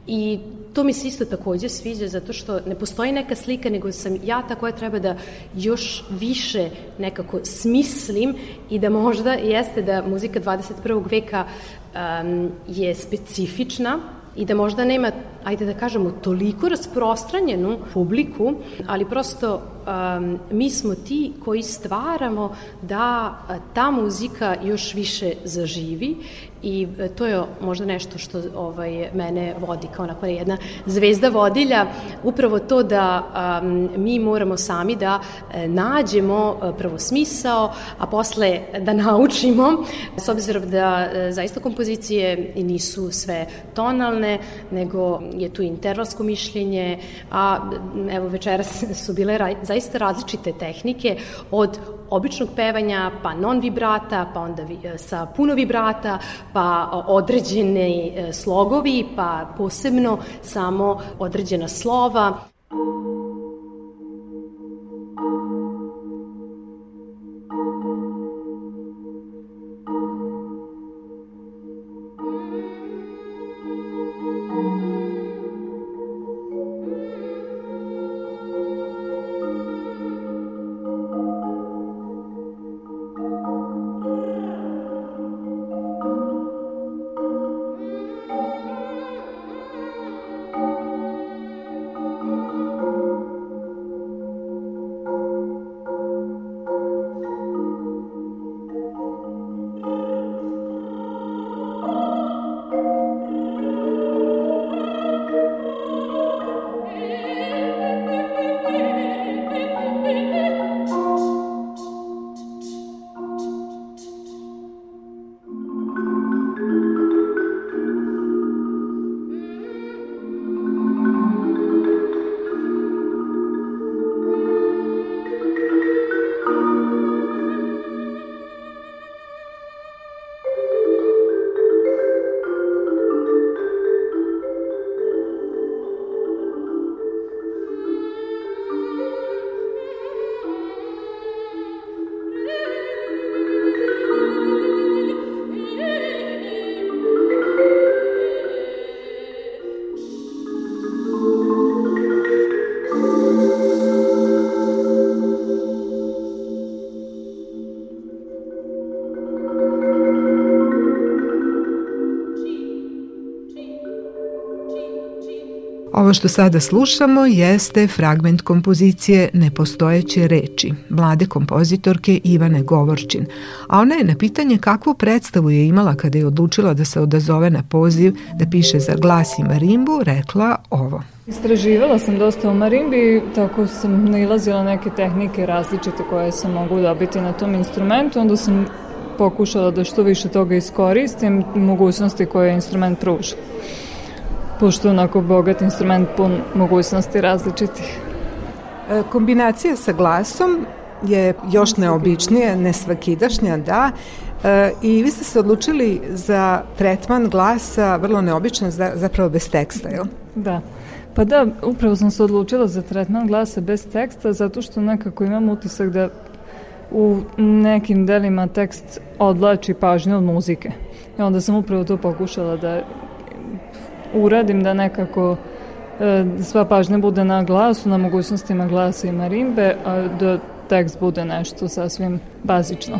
i to mi se isto takođe sviđa zato što ne postoji neka slika nego sam ja ta koja treba da još više nekako smislim i da možda jeste da muzika 21. veka um, je specifična i da možda nema, ajde da kažemo, toliko rasprostranjenu publiku, ali prosto um, mi smo ti koji stvaramo da ta muzika još više zaživi i e, to je možda nešto što ovaj, mene vodi kao onako jedna zvezda vodilja, upravo to da um, mi moramo sami da e, nađemo e, prvo smisao, a posle da naučimo, s obzirom da zaista kompozicije nisu sve tonalne, nego je tu intervalsko mišljenje, a evo večeras su bile ra zaista različite tehnike od običnog pevanja, pa non vibrata, pa onda vi, sa puno vibrata, pa određene e, slogovi, pa posebno samo određena slova. Ovo što sada slušamo jeste fragment kompozicije Nepostojeće reči, mlade kompozitorke Ivane Govorčin, a ona je na pitanje kakvu predstavu je imala kada je odlučila da se odazove na poziv da piše za glas i marimbu, rekla ovo. Istraživala sam dosta o marimbi, tako sam nailazila neke tehnike različite koje se mogu dobiti na tom instrumentu, onda sam pokušala da što više toga iskoristim, mogućnosti koje instrument pruža pošto onako bogat instrument pun mogućnosti različitih. E, kombinacija sa glasom je još neobičnije, nesvakidašnja, da, e, i vi ste se odlučili za tretman glasa vrlo neobičan, zapravo bez teksta, jel? Da. Pa da, upravo sam se odlučila za tretman glasa bez teksta, zato što nekako imam utisak da u nekim delima tekst odlači pažnju od muzike. I onda sam upravo to pokušala da uradim da nekako e, sva pažnja bude na glasu, na mogućnostima glasa i marimbe, a da tekst bude nešto sasvim bazično.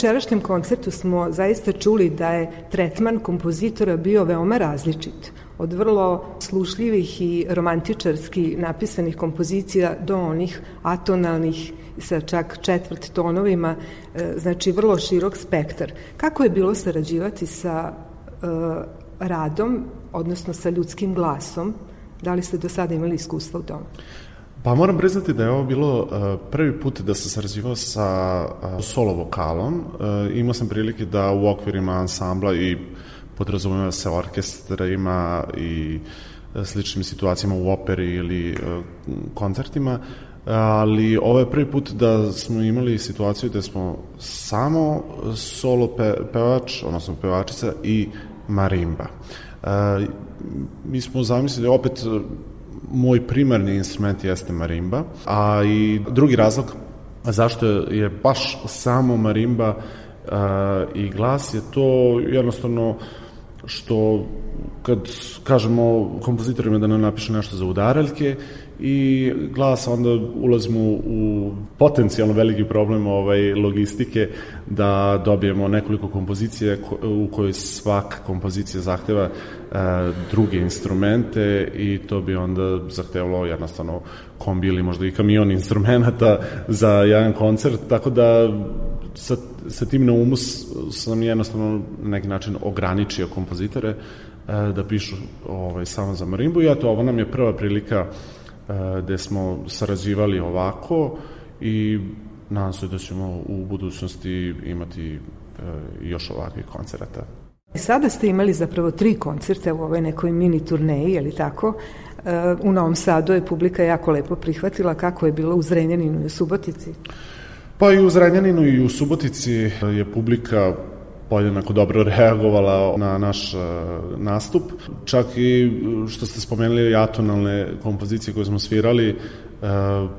Večerašnjem koncertu smo zaista čuli da je tretman kompozitora bio veoma različit. Od vrlo slušljivih i romantičarski napisanih kompozicija do onih atonalnih sa čak četvrt tonovima, e, znači vrlo širok spektar. Kako je bilo sarađivati sa uh, radom, odnosno sa ljudskim glasom? Da li ste do sada imali iskustva u tome? Pa moram priznati da je ovo bilo uh, prvi put da sam sarađivao sa uh, solo vokalom. Uh, imao sam prilike da u okvirima ansambla i podrazumeva se orkestrima i sličnim situacijama u operi ili koncertima, ali ovo je prvi put da smo imali situaciju da smo samo solo pe, pevač, odnosno pevačica i marimba. Mi smo zamislili opet moj primarni instrument jeste marimba, a i drugi razlog zašto je baš samo marimba uh, i glas je to jednostavno što kad kažemo kompozitorima da nam napišu nešto za udaraljke i glas onda ulazimo u potencijalno veliki problem ovaj, logistike da dobijemo nekoliko kompozicije u kojoj svaka kompozicija zahteva e, druge instrumente i to bi onda zahtevalo jednostavno kombi ili možda i kamion instrumenta za jedan koncert, tako da sa, sa tim na umu sam jednostavno na neki način ograničio kompozitore da pišu ovaj, samo za marimbu i eto, ovo nam je prva prilika e, gde smo sarađivali ovako i nadam se da ćemo u budućnosti imati e, još ovakvih koncerata. Sada ste imali zapravo tri koncerte u ovoj nekoj mini turneji, je li tako? U Novom Sadu je publika jako lepo prihvatila kako je bilo u Zrenjaninu i u Subotici. Pa i u Zrenjaninu i u Subotici je publika podjednako dobro reagovala na naš uh, nastup. Čak i što ste spomenuli atonalne kompozicije koje smo svirali, uh,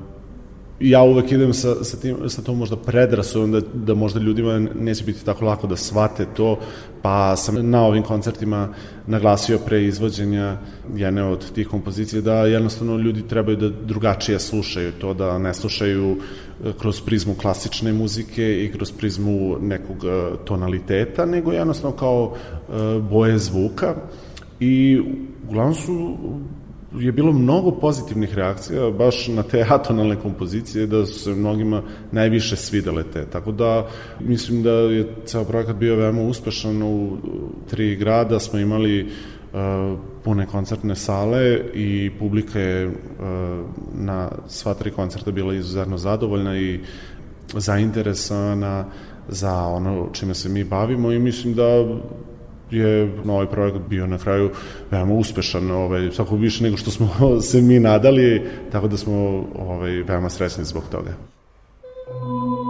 ja uvek idem sa, sa, tim, sa tom možda predrasudom da, da možda ljudima neće biti tako lako da shvate to, pa sam na ovim koncertima naglasio pre izvođenja jedne od tih kompozicija da jednostavno ljudi trebaju da drugačije slušaju to, da ne slušaju e, kroz prizmu klasične muzike i kroz prizmu nekog e, tonaliteta, nego jednostavno kao e, boje zvuka i uglavnom su je bilo mnogo pozitivnih reakcija baš na te atonalne kompozicije da su se mnogima najviše svidele te. Tako da mislim da je ceo projekat bio veoma uspešan u tri grada smo imali uh, pune koncertne sale i publika je uh, na sva tri koncerta bila izuzetno zadovoljna i zainteresovana za ono čime se mi bavimo i mislim da je ovaj projekat bio na kraju veoma uspešan, ovaj, svako više nego što smo se mi nadali, tako da smo ovaj, veoma srećni zbog toga. O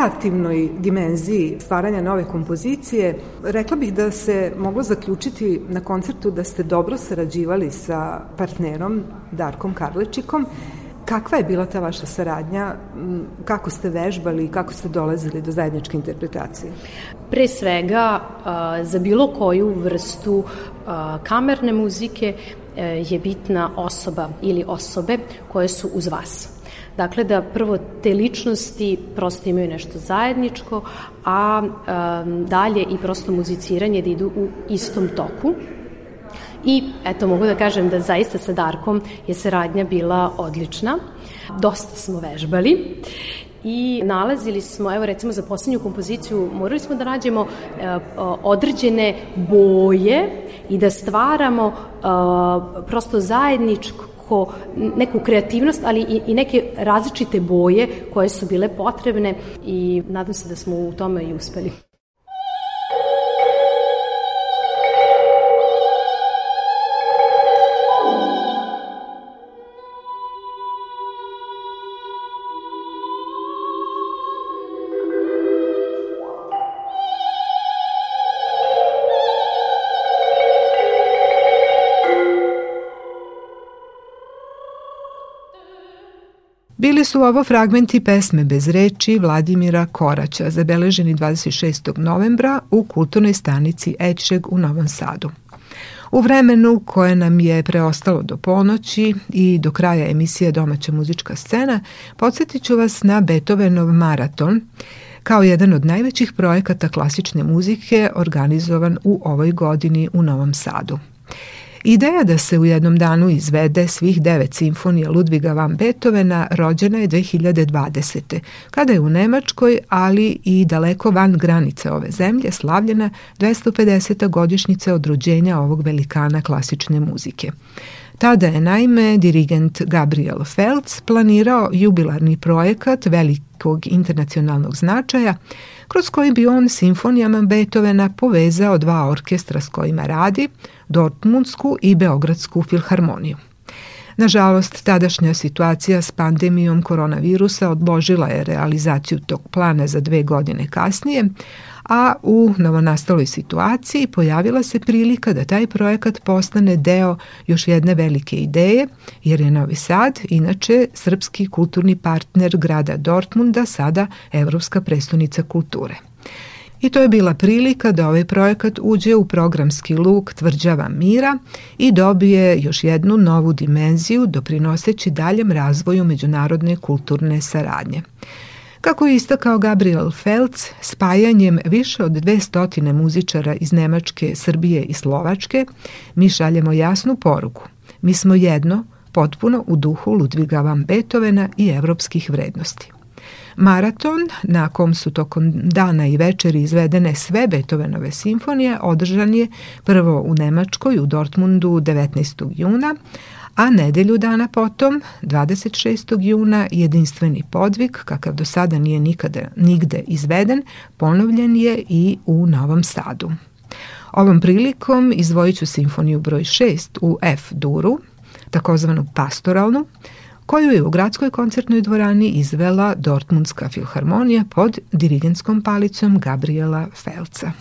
kreativnoj dimenziji stvaranja nove kompozicije, rekla bih da se moglo zaključiti na koncertu da ste dobro sarađivali sa partnerom Darkom Karlečikom. Kakva je bila ta vaša saradnja? Kako ste vežbali i kako ste dolazili do zajedničke interpretacije? Pre svega, za bilo koju vrstu kamerne muzike e, je bitna osoba ili osobe koje su uz vas Dakle, da prvo te ličnosti prosto imaju nešto zajedničko, a um, dalje i prosto muziciranje da idu u istom toku. I eto mogu da kažem da zaista sa Darkom je saradnja bila odlična. Dosta smo vežbali i nalazili smo, evo recimo za poslednju kompoziciju, morali smo da nađemo e, određene boje i da stvaramo e, prosto zajedničko nekako, neku kreativnost, ali i, i neke različite boje koje su bile potrebne i nadam se da smo u tome i uspeli. Bili su ovo fragmenti pesme bez reči Vladimira Koraća, zabeleženi 26. novembra u kulturnoj stanici Ečeg u Novom Sadu. U vremenu koje nam je preostalo do ponoći i do kraja emisije Domaća muzička scena, podsjetit ću vas na Beethovenov maraton, kao jedan od najvećih projekata klasične muzike organizovan u ovoj godini u Novom Sadu. Ideja da se u jednom danu izvede svih devet simfonija Ludviga van Beethovena rođena je 2020. kada je u Nemačkoj, ali i daleko van granice ove zemlje slavljena 250. godišnjica od rođenja ovog velikana klasične muzike. Tada je naime dirigent Gabriel Feltz planirao jubilarni projekat velikog internacionalnog značaja kroz koji bi on simfonijama Beethovena povezao dva orkestra s kojima radi, Dortmundsku i Beogradsku filharmoniju. Nažalost, tadašnja situacija s pandemijom koronavirusa odložila je realizaciju tog plana za dve godine kasnije, a u novonastaloj situaciji pojavila se prilika da taj projekat postane deo još jedne velike ideje, jer je Novi Sad, inače srpski kulturni partner grada Dortmunda, sada Evropska prestonica kulture. I to je bila prilika da ovaj projekat uđe u programski luk Tvrđava mira i dobije još jednu novu dimenziju doprinoseći daljem razvoju međunarodne kulturne saradnje. Kako je istakao Gabriel Felc, spajanjem više od 200 muzičara iz Nemačke, Srbije i Slovačke, mi šaljemo jasnu poruku. Mi smo jedno, potpuno u duhu Ludviga van Beethovena i evropskih vrednosti. Maraton, na kom su tokom dana i večeri izvedene sve Beethovenove simfonije, održan je prvo u Nemačkoj u Dortmundu 19. juna, a nedelju dana potom, 26. juna, jedinstveni podvig, kakav do sada nije nikada nigde izveden, ponovljen je i u Novom Sadu. Ovom prilikom izdvojit ću simfoniju broj 6 u F duru, takozvanu pastoralnu, koju je u gradskoj koncertnoj dvorani izvela Dortmundska filharmonija pod dirigenskom palicom Gabriela Felca.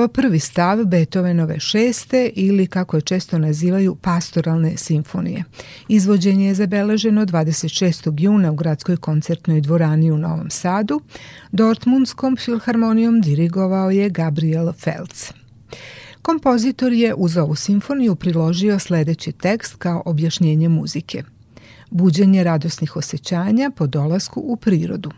Ovo prvi stav Beethovenove šeste ili kako je često nazivaju pastoralne simfonije. Izvođenje je zabeleženo 26. juna u gradskoj koncertnoj dvorani u Novom Sadu. Dortmundskom filharmonijom dirigovao je Gabriel Feltz. Kompozitor je uz ovu simfoniju priložio sledeći tekst kao objašnjenje muzike. Buđenje radosnih osjećanja po dolasku u prirodu.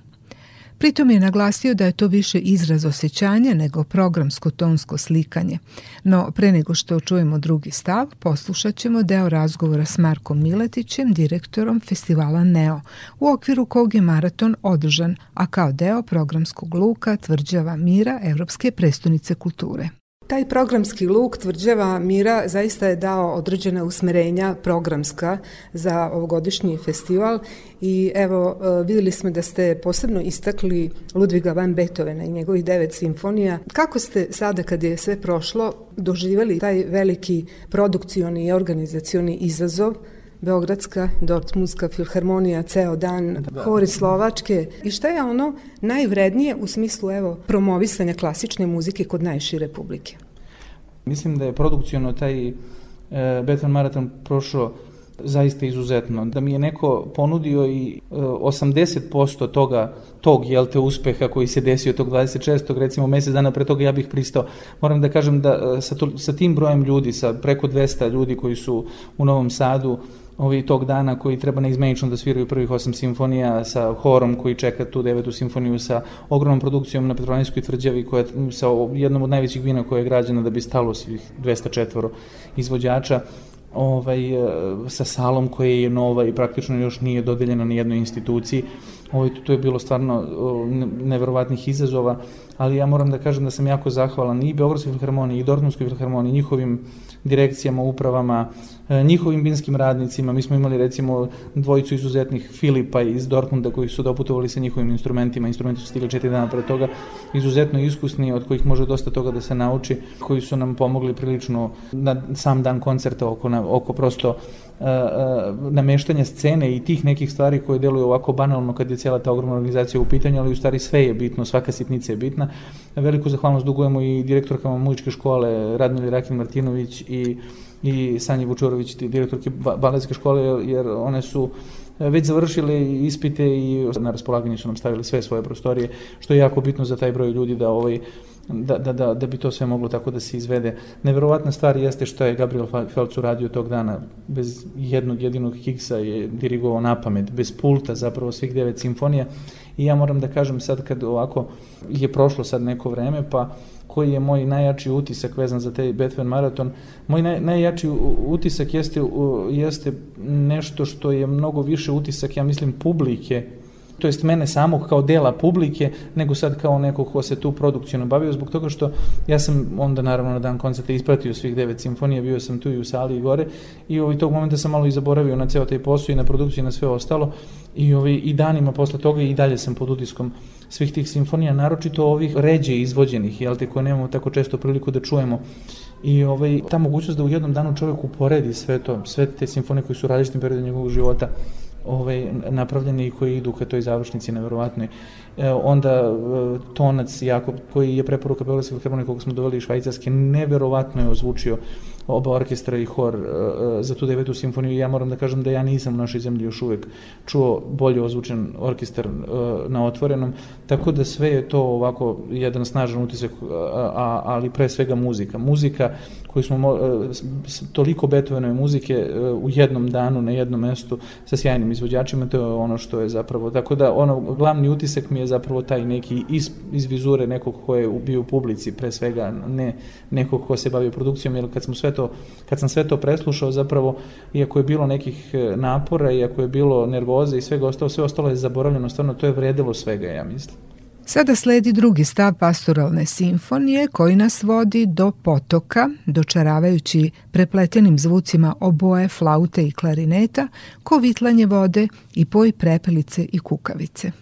Pritom je naglasio da je to više izraz osjećanja nego programsko tonsko slikanje. No, pre nego što čujemo drugi stav, poslušat ćemo deo razgovora s Markom Miletićem, direktorom festivala NEO, u okviru kog je maraton održan, a kao deo programskog luka Tvrđava mira Evropske prestonice kulture. Taj programski luk tvrđava Mira zaista je dao određene usmerenja programska za ovogodišnji festival i evo e, videli smo da ste posebno istakli Ludviga van Beethovena i njegovih devet simfonija. Kako ste sada kad je sve prošlo doživjeli taj veliki produkcioni i organizacioni izazov Beogradska, Dortmundska filharmonija, ceo dan, da. hori Slovačke. I šta je ono najvrednije u smislu evo, promovisanja klasične muzike kod najšire publike? Mislim da je produkcijno taj e, Beton Maraton prošao zaista izuzetno. Da mi je neko ponudio i e, 80% toga, tog, jel te, uspeha koji se desio tog 26. recimo mesec dana pre toga ja bih pristao. Moram da kažem da e, sa, to, sa tim brojem ljudi, sa preko 200 ljudi koji su u Novom Sadu, ovi tog dana koji treba neizmenično da sviraju prvih osam simfonija sa horom koji čeka tu devetu simfoniju sa ogromnom produkcijom na Petrovanijskoj tvrđavi koja sa jednom od najvećih vina koja je građena da bi stalo svih 204 izvođača ovaj, e, sa salom koja je nova i praktično još nije dodeljena ni jednoj instituciji. Ovaj, to je bilo stvarno neverovatnih izazova, ali ja moram da kažem da sam jako zahvalan i Beogradskoj filharmoniji i Dortmundskoj filharmoniji, njihovim direkcijama, upravama, njihovim binskim radnicima. Mi smo imali recimo dvojicu izuzetnih Filipa iz Dortmunda koji su doputovali sa njihovim instrumentima. Instrumenti su stigli četiri dana pre toga. Izuzetno iskusni, od kojih može dosta toga da se nauči, koji su nam pomogli prilično na sam dan koncerta oko, na, oko prosto uh, uh, nameštanja scene i tih nekih stvari koje deluju ovako banalno kad je cijela ta ogromna organizacija u pitanju, ali u stvari sve je bitno, svaka sitnica je bitna. Veliku zahvalnost dugujemo i direktorkama muzičke škole Radmili Rakin Martinović i, i Sanji Vučurović, direktorke baletske škole, jer one su e, već završili ispite i na raspolaganju su nam stavili sve svoje prostorije, što je jako bitno za taj broj ljudi da ovaj da, da, da, da bi to sve moglo tako da se izvede. Neverovatna stvar jeste što je Gabriel Felcu radio tog dana. Bez jednog jedinog kiksa je dirigovao na pamet, bez pulta zapravo svih devet simfonija. I ja moram da kažem sad kad ovako je prošlo sad neko vreme, pa koji je moj najjači utisak vezan za taj Beethoven maraton. Moj naj, najjači utisak jeste, jeste nešto što je mnogo više utisak, ja mislim, publike to jest mene samog kao dela publike, nego sad kao neko ko se tu produkcijno bavio, zbog toga što ja sam onda naravno na dan koncerta ispratio svih devet simfonija, bio sam tu i u sali i gore i ovaj, tog momenta sam malo i zaboravio na ceo taj posao i na produkciju i na sve ostalo i, ovaj, i danima posle toga i dalje sam pod utiskom svih tih simfonija, naročito ovih ređe izvođenih, jel te, koje nemamo tako često priliku da čujemo. I ovaj, ta mogućnost da u jednom danu čovjek uporedi sve to, sve te simfonije koji su u različitim periodima njegovog života, ovaj, napravljeni i koji idu ka toj završnici neverovatnoj. E, onda e, tonac Jakob, koji je preporuka Beogradske filharmonije koga smo doveli iz Švajcarske, neverovatno je ozvučio oba orkestra i hor uh, za tu devetu simfoniju. Ja moram da kažem da ja nisam u našoj zemlji još uvek čuo bolje ozvučen orkestar uh, na otvorenom, tako da sve je to ovako jedan snažan utisak, ali pre svega muzika. Muzika koju smo toliko Beethovenove muzike u jednom danu na jednom mestu sa sjajnim izvođačima, to je ono što je zapravo, tako da ono, glavni utisak mi je zapravo taj neki iz, iz vizure nekog ko je bio u publici, pre svega ne nekog ko se bavio produkcijom, jer kad smo sve to, kad sam sve to preslušao, zapravo, iako je bilo nekih e, napora, iako je bilo nervoze i svega ostalo, sve ostalo je zaboravljeno, stvarno to je vredilo svega, ja mislim. Sada sledi drugi stav pastoralne simfonije koji nas vodi do potoka, dočaravajući prepletenim zvucima oboje, flaute i klarineta, kovitlanje vode i poj prepelice i kukavice.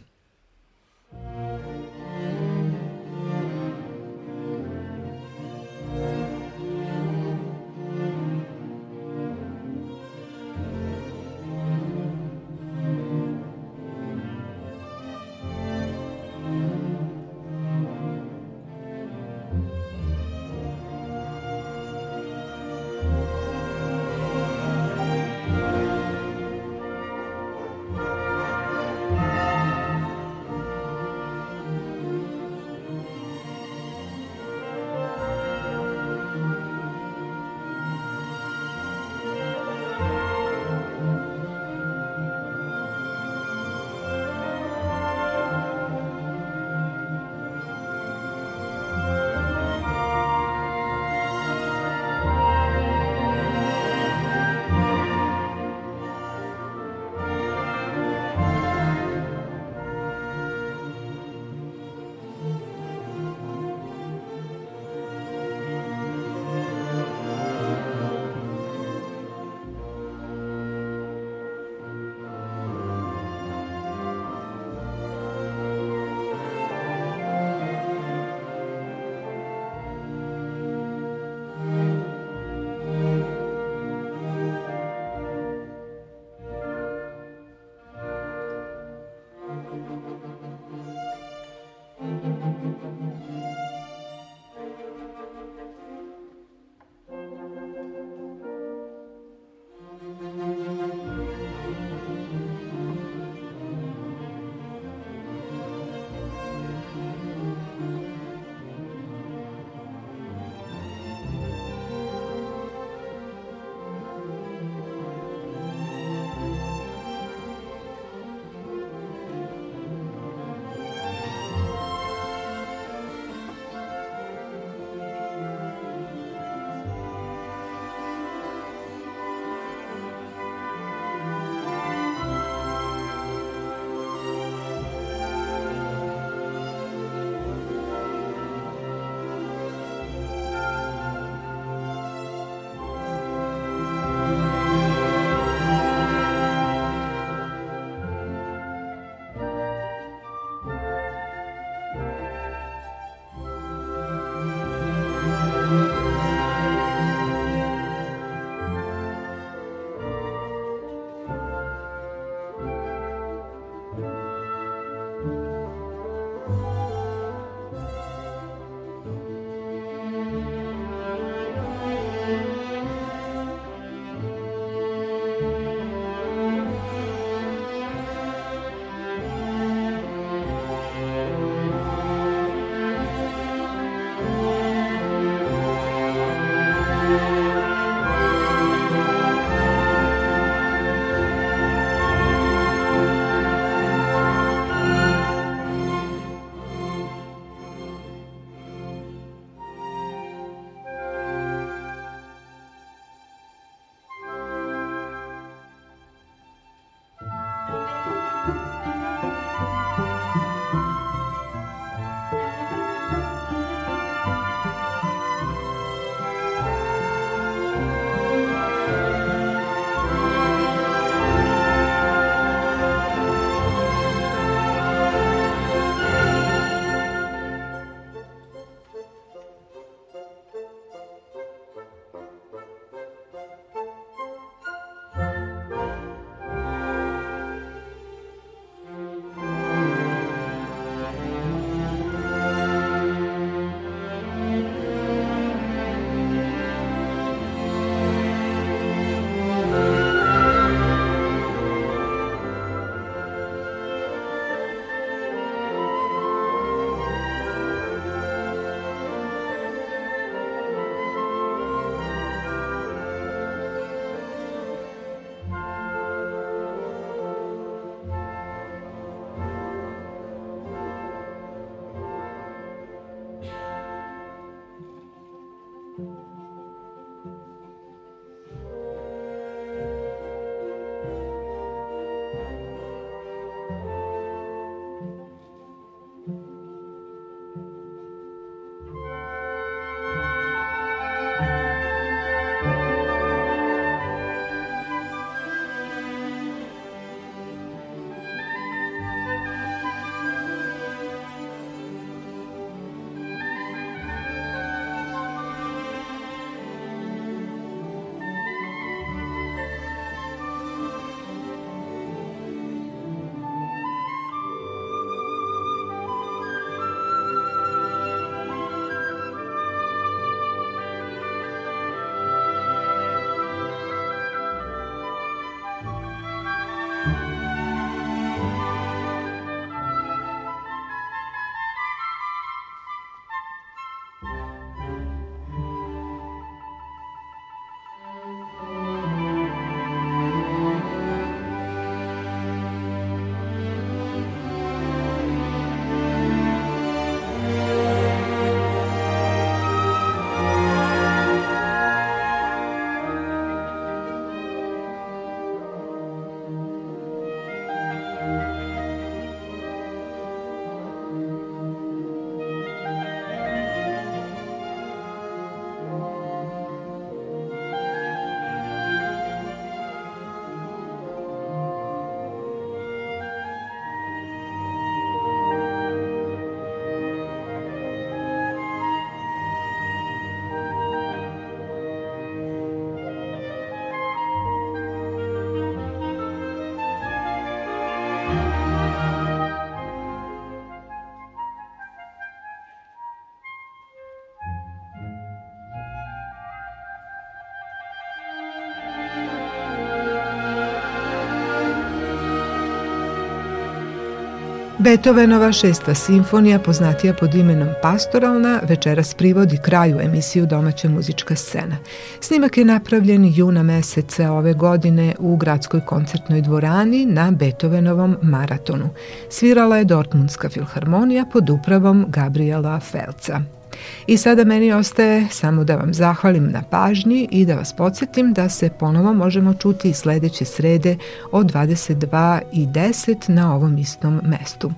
Beethovenova šesta simfonija, poznatija pod imenom Pastoralna, večeras privodi kraju emisiju Domaća muzička scena. Snimak je napravljen juna meseca ove godine u gradskoj koncertnoj dvorani na Beethovenovom maratonu. Svirala je Dortmundska filharmonija pod upravom Gabriela Felca. I sada meni ostaje samo da vam zahvalim na pažnji i da vas podsjetim da se ponovo možemo čuti sledeće srede od 22 i 10 na ovom istom mestu.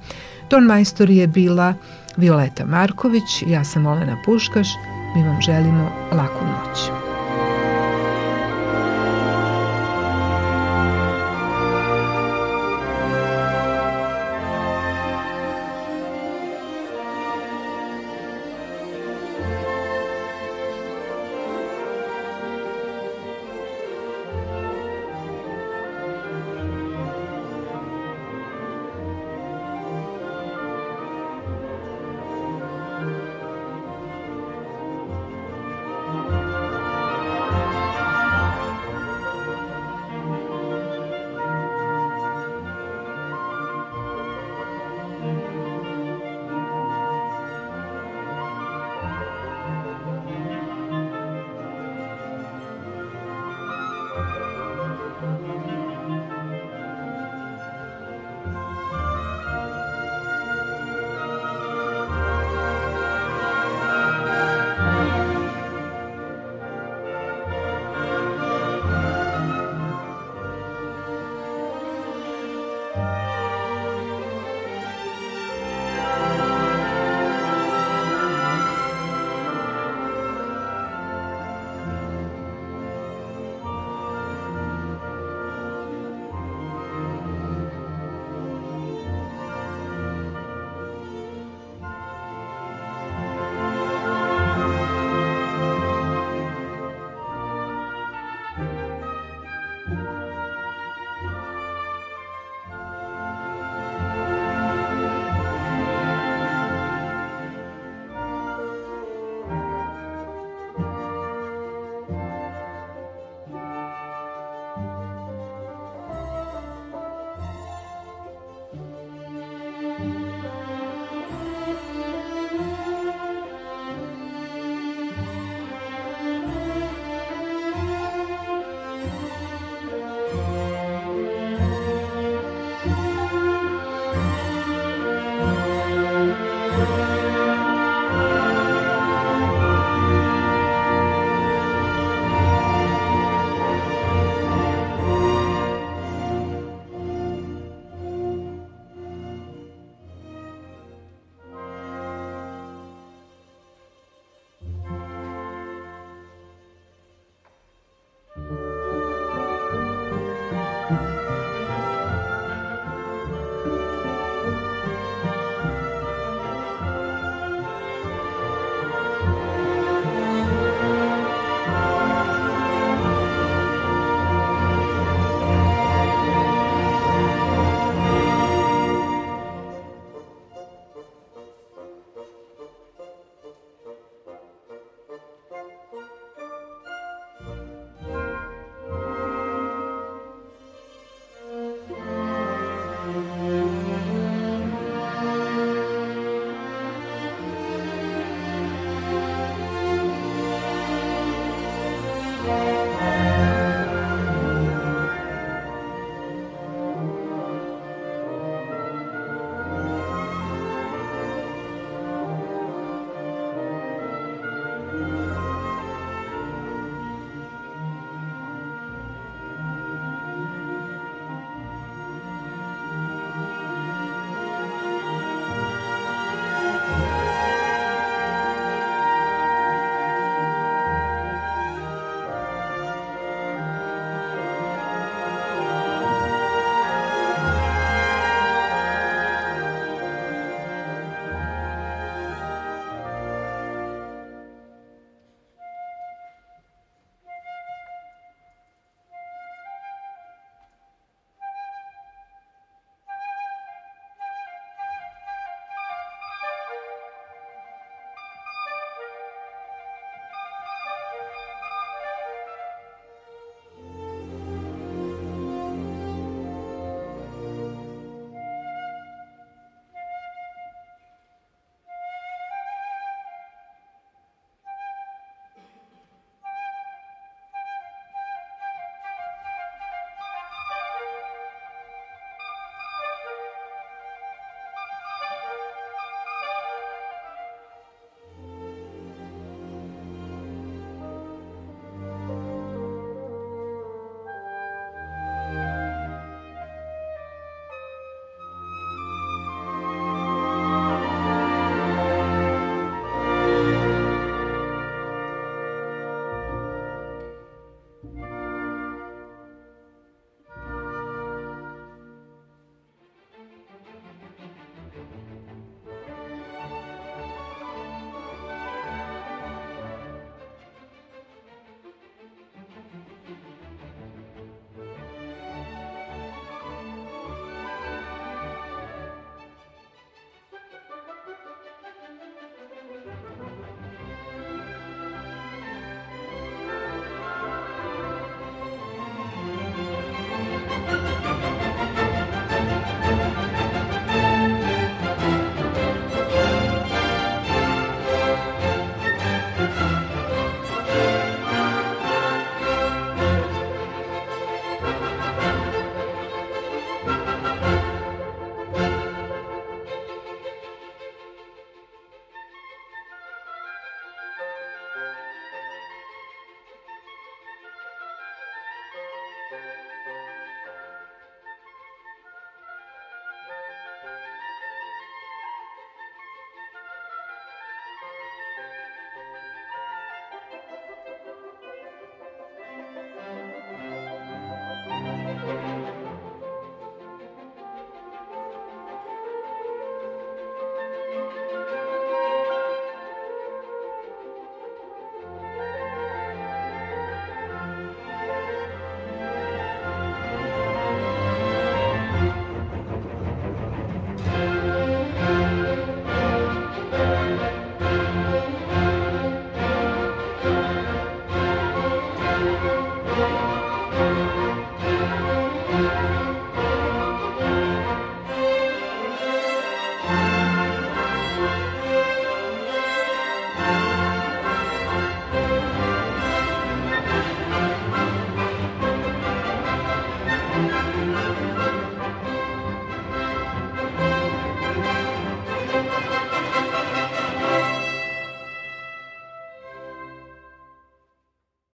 Ton majstor je bila Violeta Marković, ja sam Olena Puškaš, mi vam želimo laku noć.